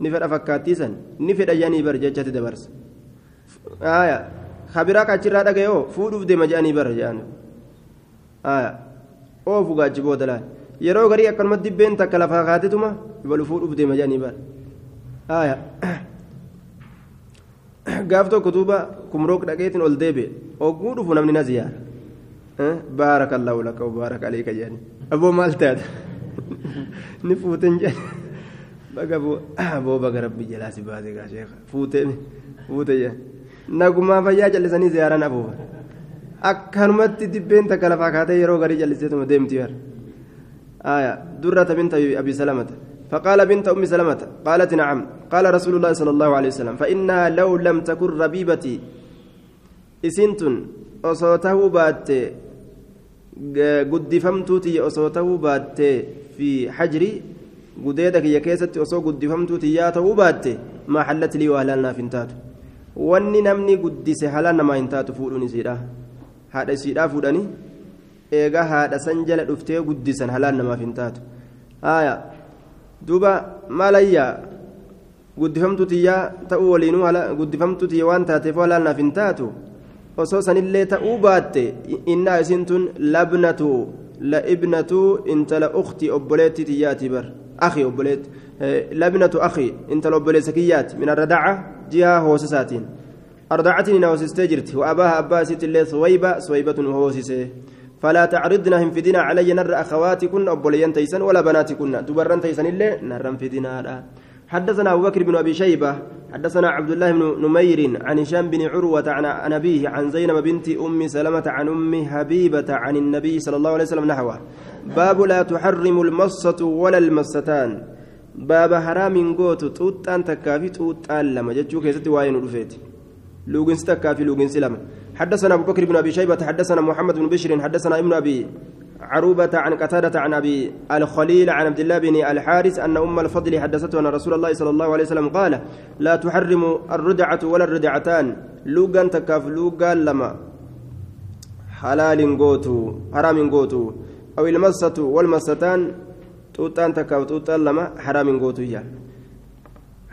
ni fedha fakkaattii san ni fedha jedhanii bar jechatti dabarsa haaya ka biraa kachirraa dhagaye oo fuudhuuf deema jedhanii bar jedhan haaya oofu gaachi booda laal yeroo garii akkanuma dibbeen takka lafaa kaatituma balu fuudhuuf deema jedhanii bar haaya gaaf tokko duuba kumrook dhaqeetiin ol deebe ogguu dhufu namni na ziyaara بارك الله لك وبارك عليك يعني أبو مالتاد نفوتن جاني بقى أبو بقى ربي جلاسي بادي يا شيخ فوتن فوتن جاني نقوم فيا جلسني زيارة أبو akkanumatti dibbeen takka lafaa kaatee yeroo garii jalliseetuma deemti bar آية درة بنت أبي سلمة فقال بنت أم سلمة قالت نعم قال رسول الله صلى الله عليه وسلم فإنها لو لم تكن ربيبتي إسنتن أصوته بات guddifamtuuti osoo ta'uu baatte fi hajri gudeeda kiyya keessatti osoo guddifamtuuti yaa ta'uu baatte maa hallatti lii waa halaal naaf hin taatu wanni namni guddise halaal namaa hin taatu fuudhuun isiidha haadha isiidhaa fuudhanii eegaa haadha san jala dhuftee guddisan halaal namaaf hin taatu haaya duuba maalayyaa guddifamtuutiyyaa ta'uu waliinuu guddifamtuutiyya waan taateef halaal naaf hin taatu osoo sanillee ta'uu baatte innaa isin tun labnatu la ibnatu intala ukti obboleetti tiyyaati bar akhi obboleetti labnatu akhi intala obboleessa kiyyaati min arradaca jihaa hoosisaatiin أرضعتني نوسستي جرت وأباها أبا ست الله صويبة صويبة هوسسه فلا تعرضنا هم فدنا علي نر أخواتكن أبوليان تيسن ولا بناتكن تبرن تيسن الله نرم فدنا حدثنا أبو بكر بن أبي شيبة حدثنا عبد الله بن نمير عن هشام بن عروة عن أبيه عن زينب بنت أم سلمة عن أم حبيبة عن النبي صلى الله عليه وسلم نحوه باب لا تحرم المصة ولا المستان. باب حرام قوت توتان تكافي توتان لما جتشو كيستي واين رفيت. لوجنس تكافي لوجنس لما. حدثنا أبو بكر بن أبي شيبة حدثنا محمد بن بشر حدثنا ابن أبي عروبة عن قتادة عن أبي الخليل عن عبد الله بن الحارث أن أم الفضل حدثته أن رسول الله صلى الله عليه وسلم قال لا تحرم الردعة ولا الردعتان. لوغان تكاف لوغان لما. حلال قوتو حرام قوتو أو المسة والمستان توتان تكاف توتان لما حرام قوتو يعني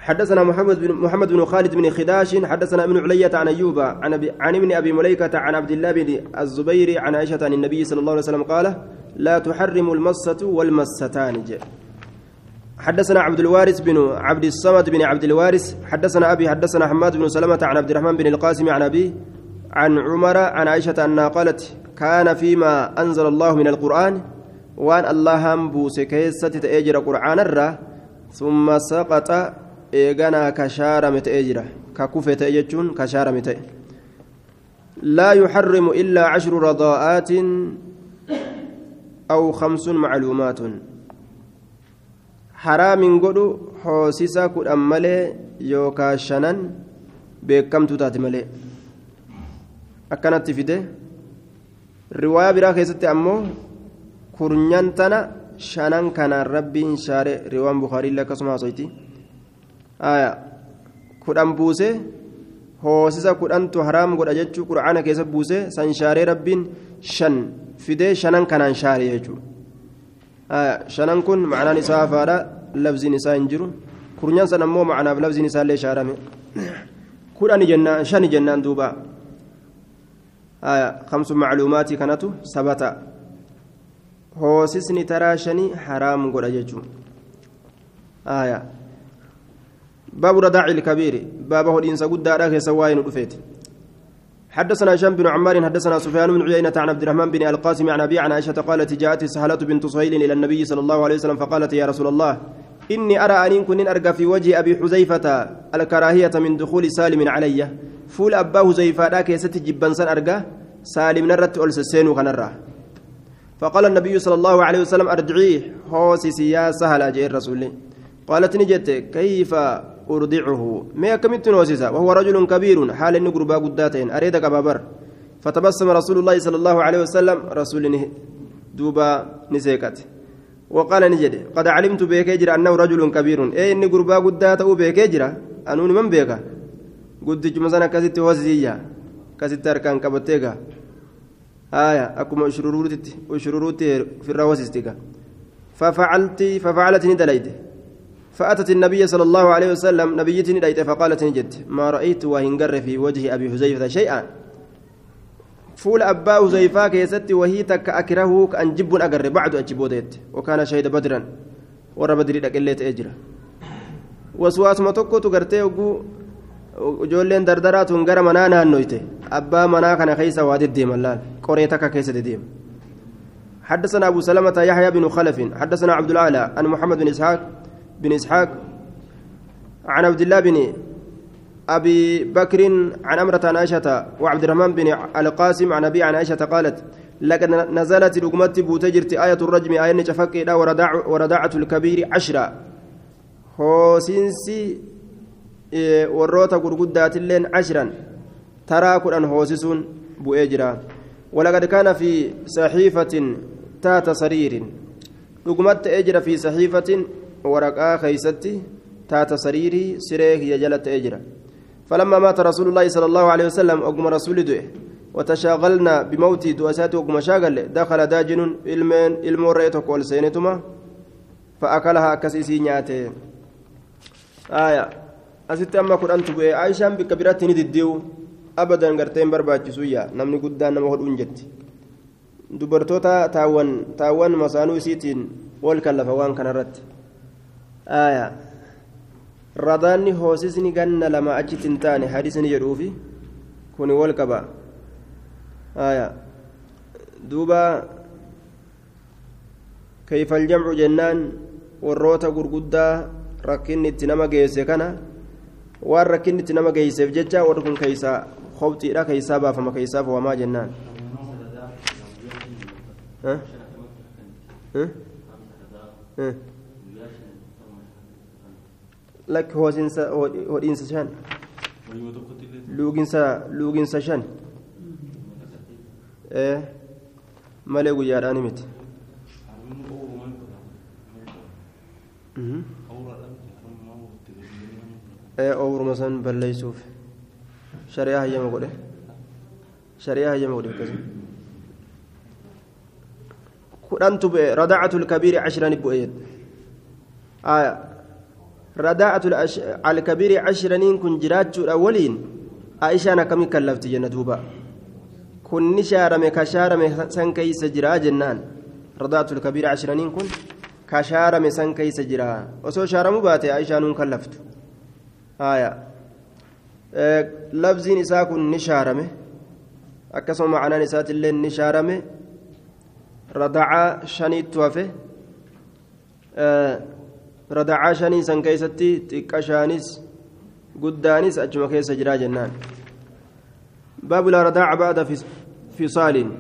حدثنا محمد بن محمد بن خالد بن خداش حدثنا ابن علية عن أيوب عن, عن ابن أبي مليكة عن عبد الله بن الزبير عن عائشة عن النبي صلى الله عليه وسلم قال لا تحرم المصة والمستان حدثنا عبد الوارث بن عبد الصمد بن عبد الوارث حدثنا أبي حدثنا حماد بن سلمة عن عبد الرحمن بن القاسم عن أبي عن عمر عن عائشة أنها قالت كان فيما أنزل الله من القرآن وأن الله بوس كيسة تأجر قرآن الرّ ثم سقط eeganaa ka shaarame ta'ee jira. Ka kufe ta'e jechuun ka shaarame ta'e. Laa yuxarrimu illaa cashru radaa'aatin aw khamsun macluumaatun. Haraamin godhu hoosisa kudhan malee yookaa shanan beekamtuu taate malee. Akkanatti fide. Riwaayaa biraa keessatti ammoo kurnyan tana shanan kanaan rabbiin shaare riwaan bukaariillee akkasuma haasoyti kudhan buuse hoosisa kudhantu haraam godha jechuu qura'aana keessa buuse san shaaree rabbiin shan fidee shanan kanaan shaaree jechuudha shanan kun ma'anaan isaa hafaadha labziin isaa hin jiru. Kurnyan san ammoo ma'anaaf labziin isaallee shaarame. Kudhani jennaan shani jennaan duuba. Kamsu macluumaatii kanatu sabata. Hoosisni taraa shanii haraam godha jechuudha باب رداع الكبير. باب هدين سجود دارا كيسواين ودفيت حدثنا هشام بن عمار حدثنا سفيان بن عيينة عن عبد الرحمن بن القاسم عن أبي عن عائشة قالت جاءت سهلة بنت صهيل إلى النبي صلى الله عليه وسلم فقالت يا رسول الله إني أرى أن كن أرقى في وجه أبي حذيفة الكراهية من دخول سالم علي. فول أبا حذيفة ذاك يست جبان سن أرقى سالم نرت ألس السين كنرى فقال النبي صلى الله عليه وسلم أرجعيه هوسي يا سهل أجي الرسول قالت نجت كيف أرضعه. ما كمت نوسيسا وهو رجل كبير. حال إن قربا قداتين أريد كبابر فتبسم رسول الله صلى الله عليه وسلم. رسول دوبا نسيكت. وقال نجد قد علمت بك يجرى أنه رجل كبير. أي إني قربا قداته بك يجرى أنوني من بك قدج مثلا كست وزية كست أركان كبتيكا آية أكما أشرروت أشرروت في الرواسيستيكا ففعلت ففعلت ندليت فأتت النبي صلى الله عليه وسلم نبيتني ليت فقالت نجد ما رأيت وهنجر في وجه أبي حذيفة شيئا. فول أبا حذيفة كيست وهي تك أكره كأن جب أجر بعد أجبودت وكان شهيد بدرا ورا بدري لك اللي تأجر وسواس ما تكو تقرتي ijoolleen dardaraatuun gara manaa naannoyte abbaa manaa kana keessa waa deddeeman laal qoree takka keessa deddeema حدثنا أبو سلمة يحيى بن خلف حدثنا عبد الأعلى عن محمد بن إسحاق بن إسحاق عن عبد الله بن أبي بكر عن أمرة عن عائشة وعبد الرحمن بن القاسم عن أبي عن عائشة قالت لقد نزلت لقمت بوتجرت آية الرجم آية نشفك ورداع ورداعة الكبير عشرة. هوسينسي warroota gurguddaatilleen ashran taraa kudhan hoosisuun bu'ee jira walaqad kaana fi saxiifatin taata sariirin dhugumatti ta'ee jira fi saxiifatin waraqaa keeysatti taata sariirii siree kiyya jala ta'ee jira فلما مات رسول الله صلى الله عليه وسلم أقم رسول دوئه وتشاغلنا بموتي دواساتي أقم شاغل دخل داجن علمين علم رأيتك والسينتما فأكلها كسيسي نياتي آية asitti amma kudhantu bu'e aayishaan bikka biratti ni diddiiwu abadan garteen barbaachisu yaa namni guddaan nama hodhuun jetti dubartoota taawwan taawwan masaanuu isiitiin aayaa radaanni hoosisni ganna lama achitti hin taane hadisni jedhuufi kuni wal qaba. Aayaa duuba kayfal jamcu jennaan warroota gurguddaa rakkinni itti nama geesse kana waan rakkinni itti nama geesseef jecha warri kun keeysaa hobxiidha keeysaa baafama keeysaa fo'amaa jennaan lakki hoosiinsa hodhiinsa shan luuginsa luuginsa shan malee guyyaadhaan miti oowruma san balleeysuuf shari'aa hayyama godhe shari'aa hayyama godhe akkasuma kudhantu bu'e radaacatu lkabiiri cashirani bu'e aya radaacatu alkabiiri cashiraniin kun jiraachuudha waliin aishaan akkami kallafti jenna duuba kun ni shaarame ka shaarame san keeysa jiraa jennaan radaacatu lkabiiri cashiraniin kun ka shaarame san keeysa jiraa osoo shaaramuu baate aishaanuun kallaftu haya labziin isaa kun ni shaarame akkasuma macnaan isaatillee ni shaarame radacaa shanii san keeysatti xiqqa shaanis guddaanis achuma keessa jiraa jennaan baabu laa radaaca ba'da fisaaliin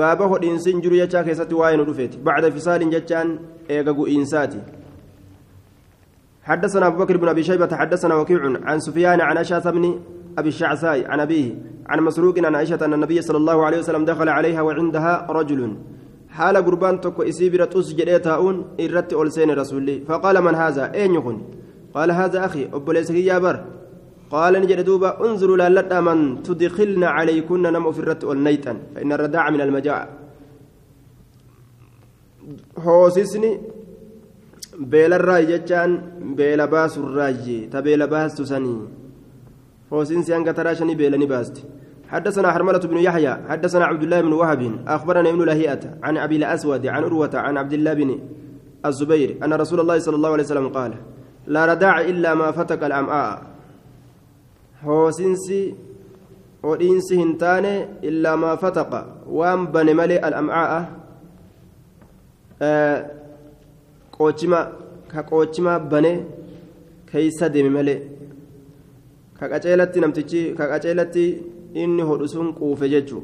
baaba hodhiinsin jiru jechaa keessatti waa'ee nu dhufeeti bacda fisaaliin jechaan eega gu'iinsaati حدثنا أبو بكر بن أبي شيبة حدثنا وكيع عن سفيان عن أشعث بن أبي الشعثاء عن أبيه عن مسروق عن عائشة أن النبي صلى الله عليه وسلم دخل عليها وعندها رجل حال قربان تكو إسيبرة أسجد تاؤن إرت ألسين رسولي فقال من هذا أين يكون قال هذا أخي أبو ليس يا بر قال نجد دوبا انظروا لا من تدخلن عليكن نم في الرت والنيتا فإن الرداع من المجاعة hoosisni beelarraa jechaan beela baasurraayi ta beela baastu sanii. Hoosinsi hanga taraa shanii beelani baasti حدثنا حرملة بن يحيى حدثنا عبد الله بن وهب أخبرنا ابن لهيئة عن أبي الأسود عن أروة عن عبد الله بن الزبير أن رسول الله صلى الله عليه وسلم قال لا رداع إلا ما فتك الأمعاء. هوسنسي ودينسي هنتاني إلا ما فتق. وان بن ملئ الأمعاء؟ qochima ka qochima bane keeysa deeme malee ka qaceelatti sun quufe jechuu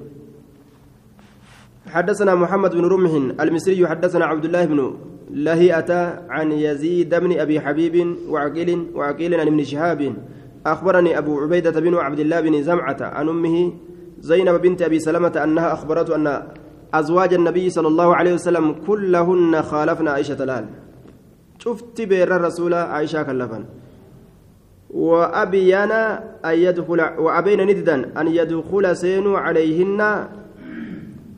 حدثنا محمد بن رمح المصري حدثنا عبد الله بن لهيئة عن يزيد بن أبي حبيب وعقيل وعقيل عن ابن شهاب. أخبرني أبو عبيدة بن عبد الله بن زمعة عن أمه زينب بنت أبي سلمة أنها أخبرته أن أزواج النبي صلى الله عليه وسلم كلهن خالفنا عائشة الآن شفت بير الرسول عائشة كلفا وأبينا أن يدخل وأبينا نددا أن يدخل سين عليهن.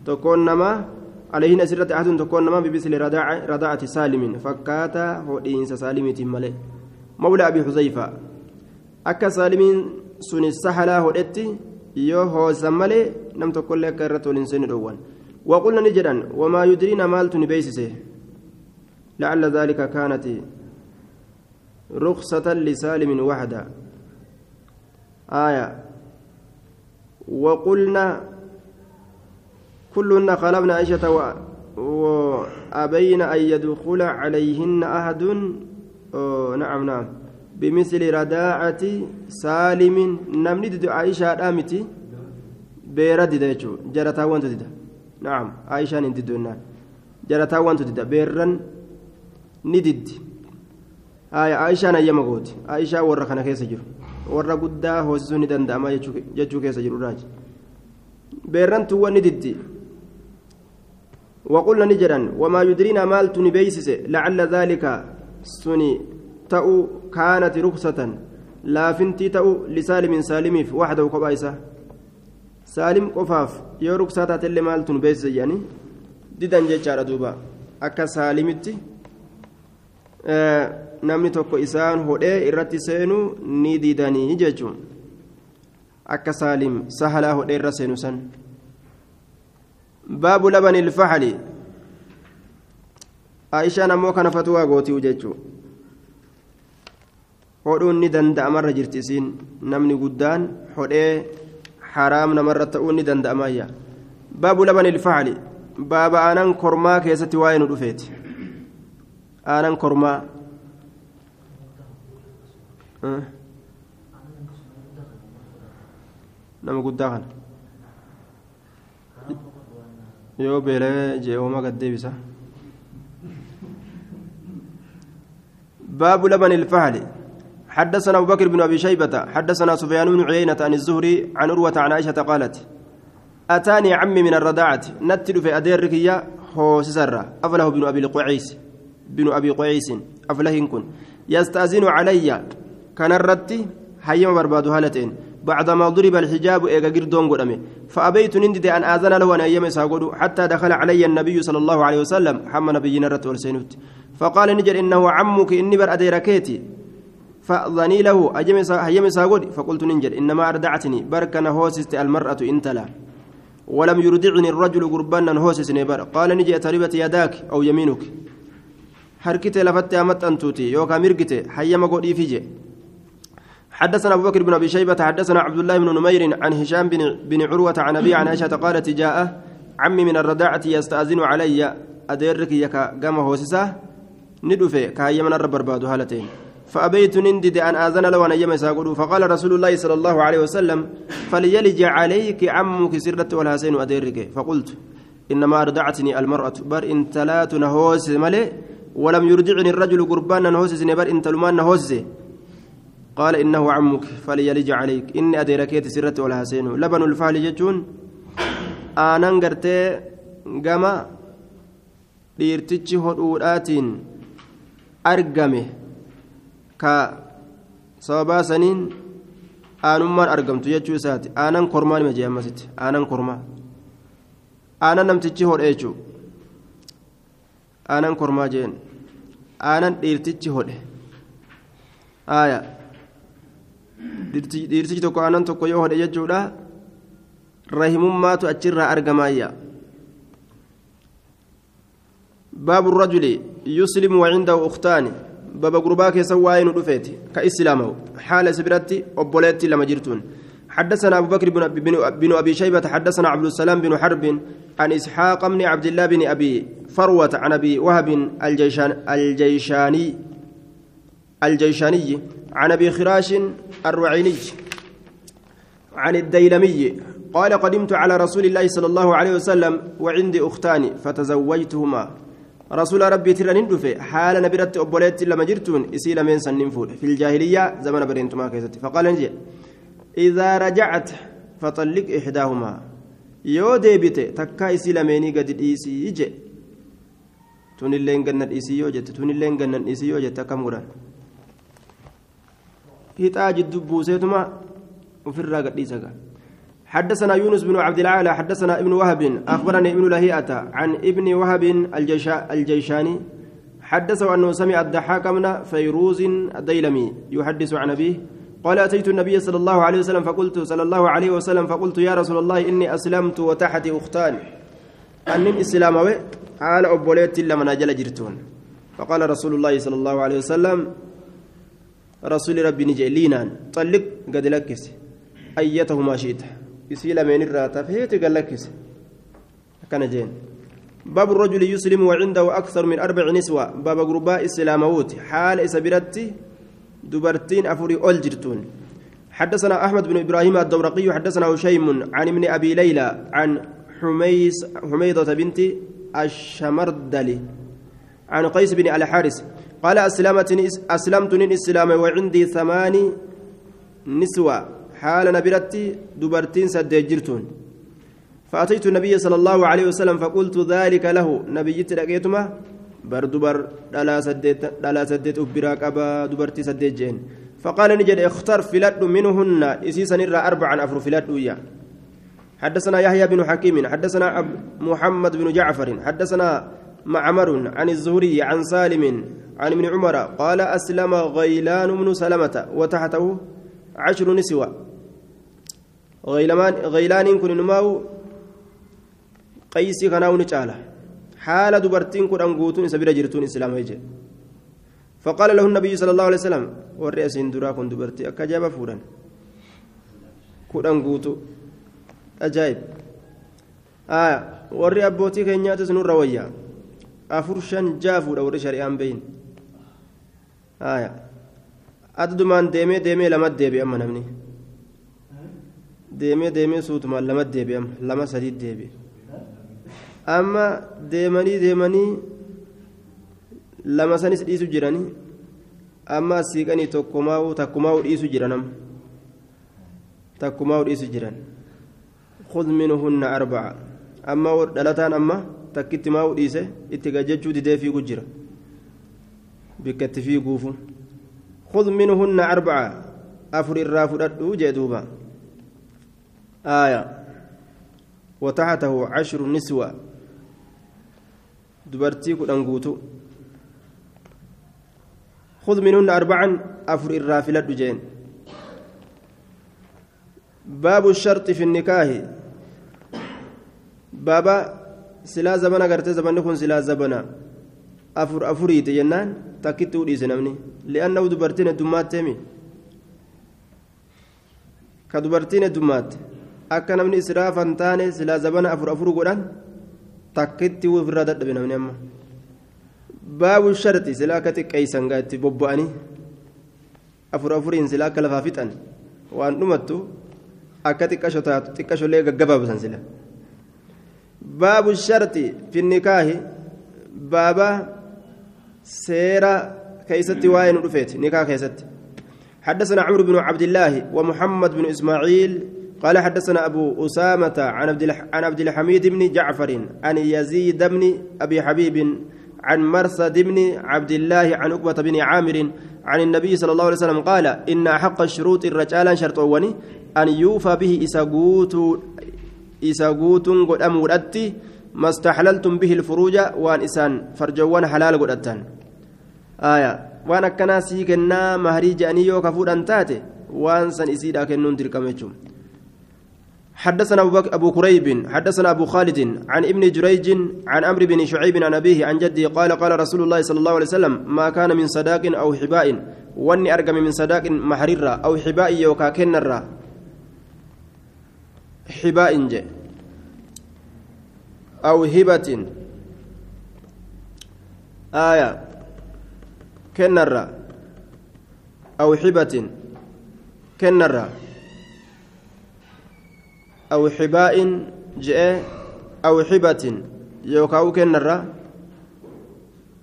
تكون نما عليهن سرة أحد تكون نما بمثل رضاعة رضاعة سالم. فكاتا هو إنس سالم تملي مولى أبي حذيفة. أكا سالم سن السحلة هدتي yoo hoosan malee nam tokkollee akka irratti waliin seeni dhoowwan نجدا. وما يدرينا مالت نبيسسه لعل ذلك كانت رخصة لسالم وحده. آية. وقلنا كلنا خلفنا عائشة وأبين أن يدخل عليهن أحد. نعم نعم. بمثل رداعة سالم. نمند عائشة آمتي بيرد ديتشو جرتا وانت دي نعم عائشة ندد النار جرتا وانت دي بيرن ندد. آية عائشة نيما قوت عائشة ورا كان كيس جرو ورا قدا هوسسو ندن داما جتشو كيس جرو راج بيرن تو ندد وقلنا نجرا وما يدرينا مالت نبيسس لعل ذلك سني تأو كانت رخصة لا فنتي تأو لسالم سالميف وحده كبايسة سالم قفاف يو رخصة تتلي مالت نبيسس يعني didan jechaadha duuba akka saalimitti namni tokko isaan hodhee irratti seenuu ni didanii jechuun. Akka saalim sahalaa hodhee irra seenu san. Baabu labani ilfaxali aishaan ammoo kana fatuwaa gooti'u jechuu hodhuun ni danda'amarra jirti isiin namni guddaan hodhee haraam namarra ta'uu ni danda'amayya baabu labani ilfaxali baaba aanan kormaa keessatti waa'ee nu dhufeeti. Aanan kormaa nama guddaa kana yoo beelee je'ooma gad deebisa باب لبن الفحل. حدثنا أبو بكر بن أبي شيبة حدثنا سفيان بن عيينة عن الزهري عن عروة عن عائشة قالت أتاني عمي من الرضاعه نتل في اديرك يا هو سسرة أفله بن أبي القعيس بن أبي قعيس أفله كن. يستأذن علي. كان الرتي حيما برباد هالتين بعدما ضرب الحجاب ايغا غيردون غدمه فابيت نندي ان اذن له أيام ساغدو حتى دخل علي النبي صلى الله عليه وسلم حمى نبينا رت ورسينوت فقال نجر انه عمك اني بر اديركيتي فاذني له هيم ساغدي فقلت ننجر انما اردعتني بركنا هوسست المراه انت لا ولم يرضعني الرجل قربانا هوسس نبر قال نجي تربت يداك أو يمينك حركتي لفت امت انتوتي يوكا مرقتي حيما قولي فيجي حدثنا أبو بكر بن أبي شيبة حدثنا عبد الله بن نمير عن هشام بن, بن عروة عن ابي عن عائشة قالت جاء عمي من الرضاعه يستأذن علي ادرك يكا قام هوسسه ندفه كهي من الرب برباد هالتين. فأبيت نندد أن آذن له أن يمس فقال رسول الله صلى الله عليه وسلم فليلج عليك عمك سرة والحسين أديرك. فقلت إنما أرضعتني المرأة بر إن تلات نهوس ملئ ولم يرجعني الرجل قربان نهوس بر إن تلمان نهوس قال إنه عمك فليلج عليك إني أديركيت سرة والحسين لبن الفعل جتون aanan gartee gama dhiirtichi hodhuudhaatiin argame ka sababaa saniin aanummaan argamtu jechuu isaati aanan kormaa nima jee ammasitti aanan kormaa aanan namtichi hodhe jechuu aanan kormaa jeen aanan dhiirtichi hodhe aaya dhiirtichi tokko aanan tokko yoo hodhe jechuudha. Rahimummaatu achirraa argamaayya باب الرجل يسلم وعنده أختان بابا غربا كيسا واين دفيت كإسلامه حال سبرتي أبوليتي لما جرتون حدثنا أبو بكر بن, بن أبي شيبة حدثنا عبد السلام بن حرب عن إسحاق بن عبد الله بن أبي فروة عن أبي وهب الجيشان الجيشاني الجيشاني عن أبي خراش الرعيني عن الديلمي قال قدمت على رسول الله صلى الله عليه وسلم وعندي أختان فتزوجتهما. رسول ربي ترى ندفه حال نبرت أبوليت لما جرتون. إسي لمن سنين في الجاهلية زمن برينتما كيست فقال نجي إذا رجعت فطلق إحداهما. yoo deebite takkaa isii lameenii gadi dhiisii je tunilleen gannan dhiisii yoo jette tunilleen gannan dhiisii yoo jette akkam godhan jiddu buuseetuma ofirraa gadhiisa gaa حدثنا يونس بن عبد العالى حدثنا ابن وهب أخبرني ابن لهيئة عن ابن وهب الجيشاني حدثه أنه سمع الضحاك من فيروز الديلمي يحدث عن أبيه قال أتيت النبي صلى الله عليه وسلم فقلت صلى الله عليه وسلم فقلت يا رسول الله إني أسلمت وتحتي أختان. أنم إسلام حال أبوليت لمن أجل جرتون. فقال رسول الله صلى الله عليه وسلم رسول ربي نجي لينان. طلق قد لكس. أيتهما شئت. يسيل من الراتب هيت قال لكس. كان جين. باب الرجل يسلم وعنده أكثر من أربع نسوة. باب قرباء إسلاموت حال إسبرتي دبرتين أفوري أول جرتون. حدثنا أحمد بن إبراهيم الدورقي. حدثنا هشيم عن ابن أبي ليلى عن حميس حميضة بنت الشمردلي. عن قيس بن الحارث. قال أسلمتني الإسلام وعندي ثمان نسوة. حال نبرتي دبرتين سدجرتون فأتيت النبي صلى الله عليه وسلم فقلت ذلك له. نبي لقيتما بر دبر دلا سدت دلا سدت أبراك أبا دبرتي سدت جين. فقال نجد اختر فلاد منهن. إسيسا نرى أربعا أفر فلاد ويا. حدثنا يحيى بن حكيم حدثنا محمد بن جعفر حدثنا معمر عن الزهري عن سالم عن ابن عمر قال أسلم غيلان بن سلمة وتحته عشر نسوة. غيلان غيلان كن نماو قيسي كناو نجاله حال دبرتين كن أنقوتون سبيل جرتون إسلام هيجي. فقال له النبي صلى الله عليه وسلم والرئيس درا كن دبرتي أكجاب فورا. كن أنقوتو. أجايب. آه warri abbootii keenyaatis nurra wayyaa afur shan jaafuudha warri shari'aan beeyin addumaan deemee deemee lamat deebi'e amma namni deemee deemee suutumaan lamat deebi'e amma lama sadiit deebi'e amma deemanii deemanii lama sanis dhiisu jiranii amma asiiqanii tokkumaa'uu takkumaa'uu dhiisu jiran amma takkumaa'uu dhiisu jiran خذ منهن أربعة أما dhalataan amma takkitti maa'uu dhiise itti gajjechuu didee fiigu jira. Bikka itti fiiguufu خذ منهن أربعة أفر الراف ردو جدوبا آية وتحته عشر نسوة دبرتي كدنغوتو خذ منهن أربعا أفر الراف ردو جين باب الشرط في النكاح بابا silaa zabana gartee zabanni kun silaa zabana afur afuriiti jennaan takkitti udhiise namni li'annahu dubartiin heddummaatteemi ka dubartiin heddummaate akka namni israafan taane silaa zabana afur afur godhan takkitti ofirraa dadhabe namni amma baabu sharti silaa akka xiqqeeysan itti bobba'anii afur afuriin silaa akka lafaa fixan waan dhumattu akka xiqqasho taatu xiqqashollee gaggabaabasan silaa باب الشرط في النكاح. بابا سيرة كيست واين رفيت. نكاح كيست حدثنا عمرو بن عبد الله ومحمد بن إسماعيل. قال حدثنا أبو أسامة عن عبد عن عبد الحميد بن جعفر عن يزيد بن أبي حبيب عن مرثد بن عبد الله عن عقبة بن عامر عن النبي صلى الله عليه وسلم قال إن حق الشروط الرجال شرطوني أن يوفى به إساقوت قد أمورتي ما استحللتم به الفروج وأن إسان فرجوان حلال قد أتان آية وأنا كناسي كنا مهري جاني يوكا فودان تاتي وأن سن إسيدا كنون تلكم حدثنا أبو كريب حدثنا أبو خالد عن ابن جريج عن أمر بن شعيب عن أبيه عن جده قال قال رسول الله صلى الله عليه وسلم ما كان من صداق أو حباء. وأني أرقم من صداق محررة أو حباء يوكا كنرة. حباء جي أو هبة. آية. كنرة أو حبة. كنرة أو حباء جاء. أو حبة. يوكاو كنرة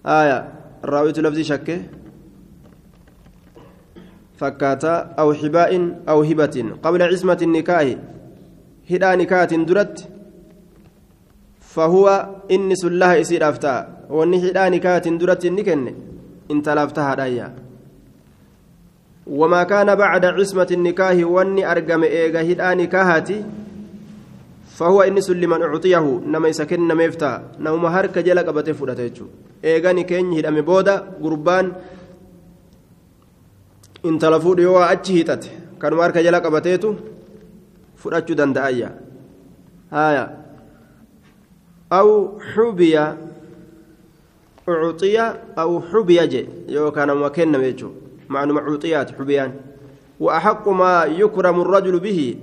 آية. الراوي لفظي شكه. فكاتا. أو حباء. أو هبة. قبل عصمة النكاح. هدا نكاة درت فهو إنس الله يصير أفتاء وإن هدا نكاة درت النكن إن تلفتها دايا وما كان بعد عصمة النكاح وإني أرقم إيغا هدا نكاهاتي فهو إنس لمن أعطيه نما يسكن نما يفتح نما هرك جل قبته فودته يجو إيغاني كين هدام بودا قربان إن تلفود يوا أجي هتت كان هرك جل قبته دندايا هايا أو حبي أعطي أو حبي جي يو كان مكن نما يجو معنى معطيات حبيان وأحق ما يكرم الرجل به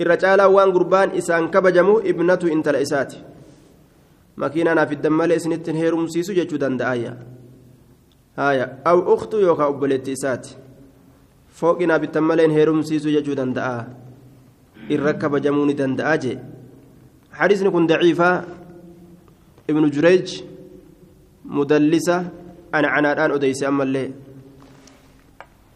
irra caalaa waan gurbaan isaan kabajamu ibnatu intala isaati makiinaa naaf iddan malee isinittiin heerumsiisu jechuu danda'ayya haya aw uktu yookaan obboleetti isaati fooqi naaf ittan malee heerumsiisu jechuu danda'a ni danda'a jee. حديثني كن ضعيفة ابن جريج مدلسة أنا عنادان أديس أما اللي